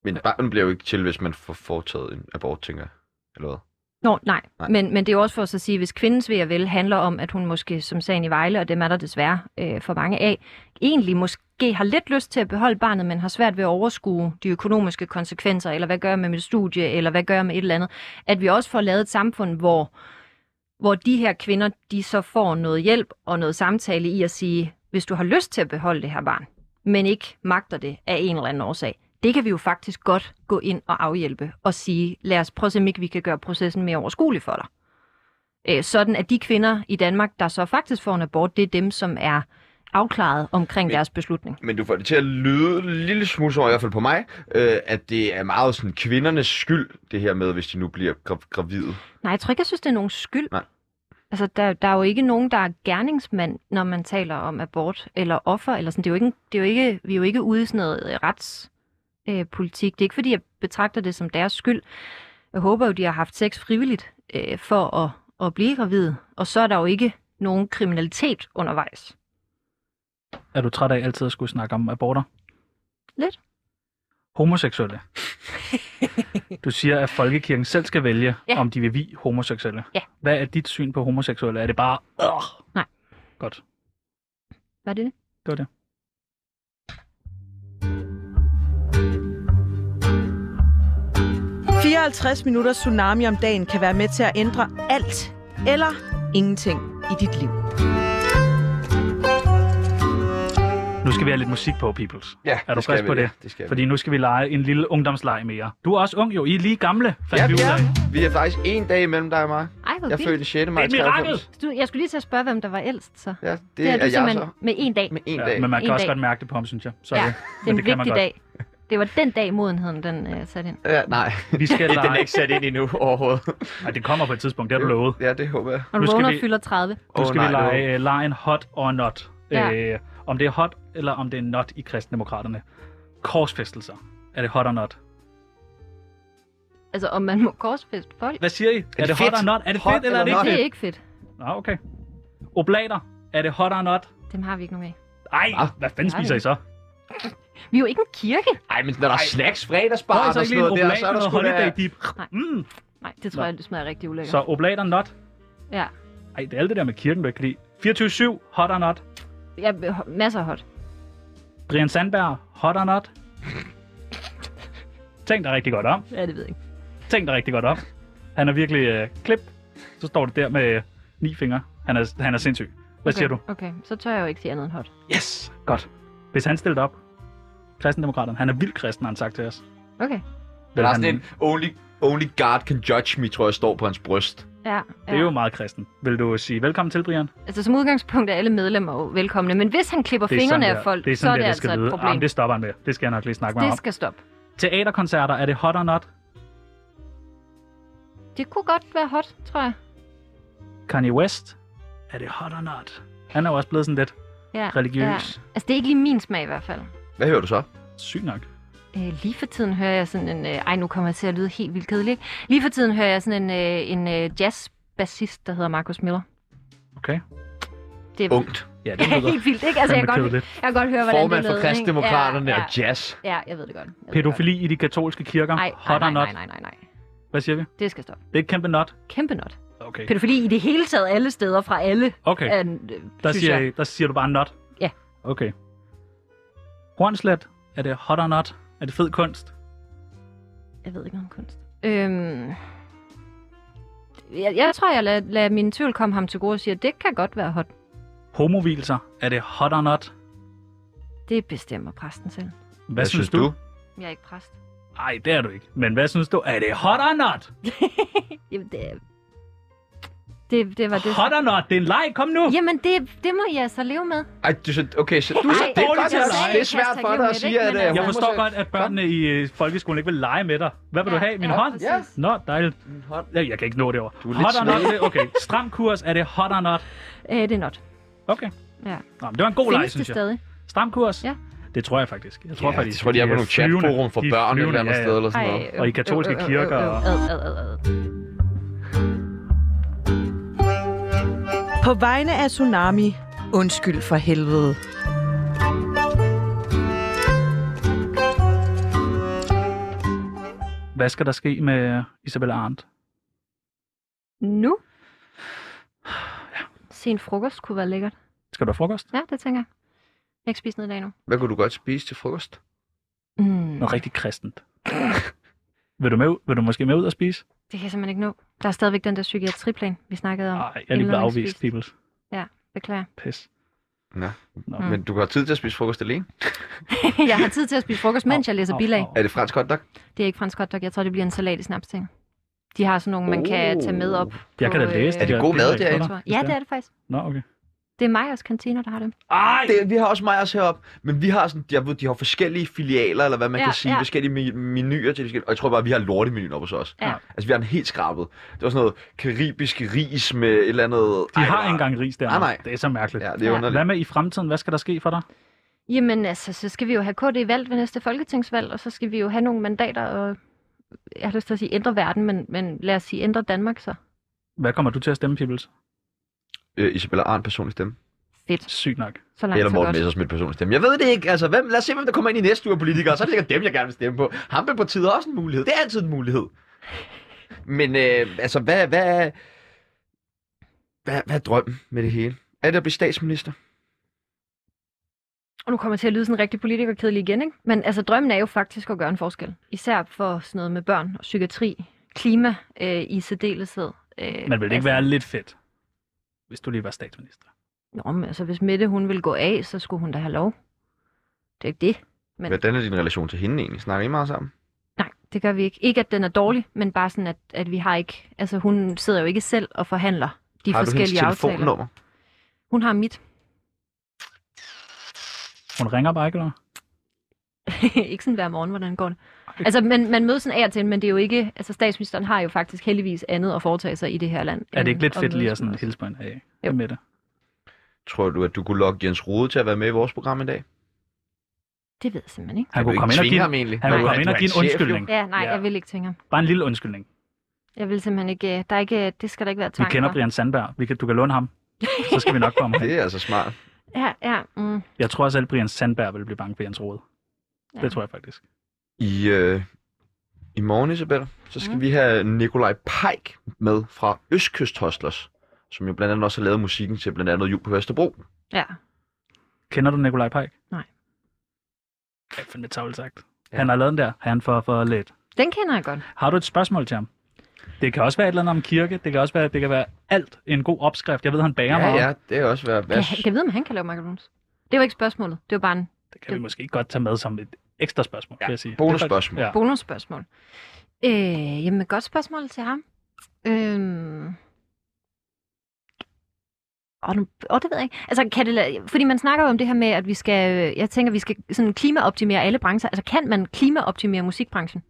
Men barnet bliver jo ikke til, hvis man får foretaget en abort, tænker jeg. Eller hvad? Nå, nej. Nej. Men, men det er jo også for at sige, hvis kvindens ved at vel handler om, at hun måske, som sagen i Vejle, og dem er der desværre øh, for mange af, egentlig måske har lidt lyst til at beholde barnet, men har svært ved at overskue de økonomiske konsekvenser, eller hvad gør jeg med mit studie, eller hvad gør jeg med et eller andet. At vi også får lavet et samfund, hvor, hvor de her kvinder, de så får noget hjælp og noget samtale i at sige, hvis du har lyst til at beholde det her barn, men ikke magter det af en eller anden årsag, det kan vi jo faktisk godt gå ind og afhjælpe og sige, lad os prøve at se, om ikke vi kan gøre processen mere overskuelig for dig. Øh, sådan at de kvinder i Danmark, der så faktisk får en abort, det er dem, som er afklaret omkring Men- deres beslutning. Men du får det til at lyde en lille smule, som i hvert fald på mig, øh, at det er meget sådan kvindernes skyld, det her med, hvis de nu bliver gra- gravide. Nej, jeg tror ikke, jeg synes, det er nogen skyld. Nej. Altså, der, der er jo ikke nogen, der er gerningsmand, når man taler om abort eller offer. Eller sådan. Det er jo ikke, det er jo ikke, vi er jo ikke ude i sådan noget øh, retspolitik. Øh, politik. det er ikke, fordi jeg betragter det som deres skyld. Jeg håber jo, de har haft sex frivilligt øh, for at, at blive gravid. Og så er der jo ikke nogen kriminalitet undervejs. Er du træt af altid at skulle snakke om aborter? Lidt. Homoseksuelle. Du siger, at folkekirken selv skal vælge, Ja. om de vil vi homoseksuelle. Ja. Hvad er dit syn på homoseksuelle? Er det bare... Øh? Nej. Godt. Var det det? Det var det. – 54 minutter tsunami om dagen kan være med til at ændre alt eller ingenting i dit liv. Nu skal vi have lidt musik på, Peoples. Ja, Er du det frisk på det? ja, det skal vi. Fordi nu skal vi lege en lille ungdomsleg mere. Du er også ung jo. I er lige gamle, fandt Ja, vi ud af. er. Vi er faktisk en dag imellem dig og mig. Ej, hvor Jeg vildt. født i 6. maj Det er et mirakel! 93. Du, jeg skulle lige til at spørge, hvem der var ældst, så. Ja, det, Det, det er, er, du jeg simpelthen så. med en dag. Med en Ja, dag. men man kan En også dag. godt mærke det på ham, synes jeg. Sorry. Ja, det er en man vigtig dag. Det var den dag, modenheden den uh, satte ind. Ja, nej, Vi skal den er ikke sat ind endnu overhovedet. Ej, det kommer på et tidspunkt, det har du lovet. Ja, det håber jeg. Og Nu du skal vågner vi- fylder 30. Nu skal nej, vi det lege uh, lejen hot or not. Ja. Øh, om det er hot, eller om det er not i kristendemokraterne. Korsfæstelser. Er det hot or not? Altså, om man må korsfeste folk. Hvad siger I? Er, det det hot or not? Er det Hot fedt, eller er det eller ikke Det fedt? er ikke fedt. Nå, okay. Oblater. Er det hot or not? Dem har vi ikke noget med. Ej, Hva? hvad fanden Nej. spiser I så? Vi er jo ikke en kirke. Ej, men når der er snacks, fredagsbar så og sådan noget der, så er der sgu da... dip? Nej. Mm. Nej, det tror Nå. jeg, det smager rigtig ulækkert. Så oblater not? Ja. Ej, det er alt det der med kirken, du ikke kan lide. 24-7, hot or not? Ja, masser af hot. Brian Sandberg, hot or not? Tænk dig rigtig godt om. Ja, det ved jeg ikke. Tænk dig rigtig godt om. Han er virkelig øh, klip. Så står det der med øh, ni fingre. Han er, han er sindssyg. Hvad okay. siger du? Okay, så tør jeg jo ikke sige andet end hot. Yes! Godt. Hvis han stillede op, kristendemokraterne, han er vild kristen, har han sagt til os. Okay. Der er han, sådan en only, only God can judge me, tror jeg, står på hans bryst. Ja, ja. det er jo meget kristen. Vil du sige velkommen til, Brian? Altså, som udgangspunkt er alle medlemmer jo velkomne, men hvis han klipper Det er fingrene af folk, det er så er det der, altså skal et problem. Jamen, det stopper han med. Det skal jeg nok lige snakke med ham Det om. skal stoppe. Teaterkoncerter, er det hot or not? Det kunne godt være hot, tror jeg. Kanye West, er det hot or not? Han er jo også blevet sådan lidt Ja, religiøs. Ja. Altså, det er ikke lige min smag i hvert fald. Hvad hører du så? Syg nok. Øh, lige for tiden hører jeg sådan en... Øh, ej, nu kommer jeg til at lyde helt vildt kedelig. ikke? Lige for tiden hører jeg sådan en, øh, en øh, jazz-bassist, der hedder Marcus Miller. Okay. Det er Ungt. Ja, det Ja, lyder helt vildt, ikke? Altså, jeg kan, godt, jeg kan godt høre, hvordan Formand det for? Kristdemokraterne ja, og jazz. Ja, jeg ved det godt. Jeg ved det Pædofili i de katolske kirker, godt. Hot nej, nej, not? nej, nej, nej. Hvad siger vi? Det skal stoppe. Det er et kæmpe not. Kæmpe not. Okay. Pædofili i det hele taget alle steder fra alle. Okay. Øh, Der siger, jeg. Der siger du bare not? Ja. Okay. Hornslet, er det hot or not? Er det fed kunst? Jeg ved ikke om kunst. Øhm, jeg, jeg tror, jeg lader, lader min tvivl komme ham til gode og siger, at det kan godt være hot. Homovilser, er det hot or not? Det bestemmer præsten selv. Hvad, Hvad synes du? Jeg er ikke præst. Nej, det er du ikke. Men hvad synes du? Er det hot or not? Jamen, det, det, det var det. Hot or not? Det er en leg. Kom nu. Jamen, det, det må jeg så leve med. Ej, du, så, okay, så, Du Ej, det er, dårlig godt, til at at- lege. det er svært for dig at sige, at... Men øh, altså- Jeg forstår godt, at børnene i øh, folkeskolen ikke vil lege med dig. Hvad vil du Ja, have? Min ja, hånd? præcis. Nå, dejligt. Hot. Jeg, jeg kan ikke nå det over. Du er hot lidt or not? snedig. det- Okay. Stram kurs, er det hot or not? Øh, det er not. Okay. Ja. Nå, men det var en god leg, Findes det synes jeg. stadig? Stram kurs? Ja. Det tror jeg faktisk. Jeg tror Ja, faktisk, jeg tror, de er på nogle flyvende. chatforum for De er børn et flyvende, eller andet ja, ja. sted eller sådan noget. Og i katolske øv, kirker ad, ad, ad, ad. På vegne af Tsunami, undskyld for helvede. Hvad skal der ske med Isabella Arndt? Nu? Sen frokost kunne være lækkert. Skal du have frokost? Ja, det tænker jeg. Jeg har ikke spist noget i dag nu. Hvad kunne du godt spise til frokost? Mm. Noget rigtig kristent. vil, du med, vil du måske med ud og spise? Det kan jeg simpelthen ikke nå. Der er stadigvæk den der psykiatriplan, vi snakkede om. Nej, jeg er lige blevet afvist, Peoples. Beklager. Pis. Nå. Nå. Men du har tid til at spise frokost alene. jeg har tid til at spise frokost, mens jeg læser bilag. Er det fransk hotdog? Det er ikke fransk hotdog. Jeg tror, det bliver en salat i snapsting. De har sådan nogle, man kan tage med op. Jeg kan da på, læse Er det god mad derinde? Ja, det er det faktisk. Nå, okay. Det er Majers kantiner, der har dem. Ej! Det, vi har også Majers heroppe, men vi har sådan, jeg ved, de har forskellige filialer, eller hvad man Ja, kan sige, ja. forskellige me- menuer til forskellige, og jeg tror bare, vi har lortemenuen oppe hos os. Ja. Altså, vi har en helt skrabet. Det var sådan noget karibisk ris med et eller andet... De Ej, har det ikke engang ris der. Nej, nej. Det er så mærkeligt. Ja, det er Ja. underligt. Hvad med i fremtiden? Hvad skal der ske for dig? Jamen altså, så skal vi jo have KD valgt ved næste folketingsvalg, og så skal vi jo have nogle mandater og, jeg har lyst til at sige ændre verden, men, men lad os sige ændre Danmark så. Hvad kommer du til at stemme, Pibels? Øh, Isabella Arndt personlig stemme. Fedt. Sygt nok. Så langt Eller så Morten. Messersmith personlig stemme. Jeg ved det ikke. Altså, hvem, lad os se, hvem der kommer ind i næste uge af politikere. Så er det sikkert dem, jeg gerne vil stemme på. Hampelpartiet er også en mulighed. Det er altid en mulighed. Men øh, altså, hvad, hvad, hvad, hvad er drømmen med det hele? Er det at blive statsminister? Og nu kommer jeg til at lyde sådan en rigtig politikerkedelig igen, ikke? Men altså, drømmen er jo faktisk at gøre en forskel. Især for sådan noget med børn og psykiatri, klima øh, i særdeleshed. Øh, Men vil det ikke altså, være lidt fedt, hvis du lige var statsminister? Nå, men altså, hvis Mette hun vil gå af, så skulle hun da have lov. Det er ikke det. Men- Hvordan er din relation til hende egentlig? Snakker I meget sammen? Nej, det gør vi ikke. Ikke, at den er dårlig, men bare sådan, at, at vi har ikke... Altså, hun sidder jo ikke selv og forhandler de har du hendes forskellige aftaler. telefonnummer? Hun har mit. Hun ringer bare ikke, eller? ikke sådan hver morgen, hvordan går det? Altså, man, man mødes sådan af og til, men det er jo ikke... Altså, statsministeren har jo faktisk heldigvis andet at foretage sig i det her land. Er det ikke lidt fedt lige at sådan hilse på en af Jo. med det? Tror du, at du kunne lokke Jens Rode til at være med i vores program i dag? Det ved jeg simpelthen ikke. Han kunne ikke komme ind og tvinge give, ham egentlig. han kunne komme ind og give en chef, jo. undskyldning. Ja, nej, Ja. jeg vil ikke tænke. Bare en lille undskyldning. Jeg vil simpelthen ikke... Der er ikke det skal der ikke være Vi tvang kender for. Brian Sandberg. Vi kan, du kan låne ham. Så skal vi nok komme. Det er altså smart. Ja, ja. Mm, Jeg tror også, at Brian Sandberg vil blive bange for Jens Rode. ja. Det tror jeg faktisk. I, øh, I morgen, Isabella, så skal Mm. vi have Nikolaj Peik med fra Østkyst Hostlers, som jo blandt andet også har lavet musikken til blandt andet Jul på Vesterbro. Ja. Kender du Nikolaj Pajk? Nej. Det er fandme tavligt sagt. Ja. Han har lavet den der. Han for, for lidt. Den kender jeg godt. Har du et spørgsmål til ham? Det kan også være et eller andet om kirke. Det kan også være, det kan være alt en god opskrift. Jeg ved, han bager Ja, meget. ja, det er også været... Kan, Hvad, kan jeg vide, om han kan lave macarons? Det var ikke spørgsmålet. Det var bare en Det kan vi måske godt tage med som et ekstra spørgsmål, Ja, vil jeg sige. bonusspørgsmål. Faktisk- bonusspørgsmål. Øh, jamen, godt spørgsmål til ham. Øhm... Åh, nu, åh, det ved jeg ikke. Altså, kan det, la- fordi man snakker jo om det her med, at vi skal, jeg tænker, vi skal sådan klimaoptimere alle brancher. Altså, kan man klimaoptimere musikbranchen?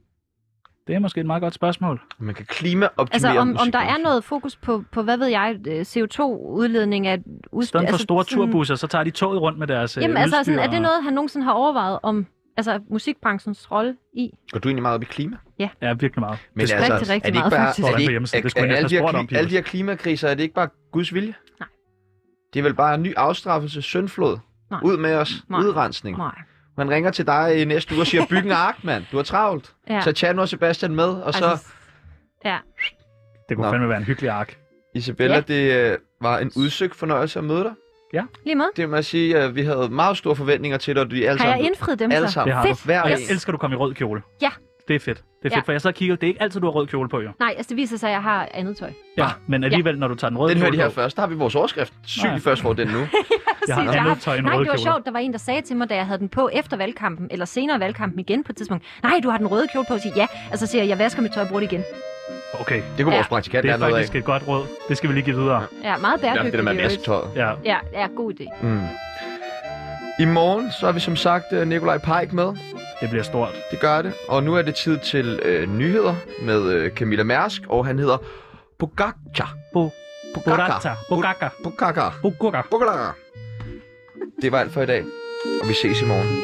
Ja, det er måske et meget godt spørgsmål. man kan klimaoptimere Altså, om, om der er noget fokus på, på hvad ved jeg, øh, CO2-udledning af... Ud, I stedet for altså, store sådan- turbusser, så tager de toget rundt med deres øh, Jamen, altså, sådan, er det og- noget, han nogensinde har overvejet om altså, musikbranchens rolle i? Går du egentlig meget op i klima? Ja, virkelig meget. Men Det- rigtig, er rigtig det ikke meget, bare, faktisk. Er det ikke, er, Det er jeg alle, de her, om, alle de her klimakriser, er det ikke bare Guds vilje? Nej. Det er vel bare en ny afstraffelse, syndflod. Nej. Ud med os. Nej. Udrensning. Nej. Man ringer til dig i næste uge og siger, byg en ark, mand. Du har travlt. Ja. Så tag nu og Sebastian med, og så... Altså, ja. Det kunne Nå. fandme være en hyggelig ark. Isabella, Ja. det øh, var en udsøgt fornøjelse at møde dig. Lige måde. Det må jeg sige, at vi havde meget store forventninger til dig, og vi alle Har jeg sammen... indfriet dem alle så? sammen. Det har Fedt. du. Hver Og jeg en. elsker, at du kommer i rød kjole. Ja. Det er fedt. Det er fedt, Ja. for jeg så kigger, det er ikke altid, du har rød kjole på, jo. Nej, altså det viser sig, at jeg har andet tøj. Ja, men alligevel, når du tager den røde Den kjole hører de her på, først. Der har vi vores overskrift. Sygt, Nej. vi først får den nu. jeg har Præcis, jeg andet tøj end Nej, rød det var kjole. sjovt. Der var en, der sagde til mig, da jeg havde den på efter valgkampen, eller senere valgkampen igen på et tidspunkt. Nej, du har den røde kjole på. Jeg siger, ja. Altså siger jeg, jeg vasker mit tøj og bruger det igen. Okay, Det kunne Ja. vores praktikant det er lære noget af. faktisk et godt råd. Det skal vi lige give videre. Ja, meget Ja, bæredygtigt. det der med i øvrigt. vasketøjet. Ja. Ja, ja, god idé. Mm. I morgen, så har vi som sagt øh, Nikolaj Peik med. Det bliver stort. Det gør det. Og nu er det tid til øh, nyheder med øh, Camilla Mærsk, og han hedder Pogacar. Bo- Borata. Bogaka. Pogacar. Bogaka. Pogacar. Det var alt for i dag, og vi ses i morgen.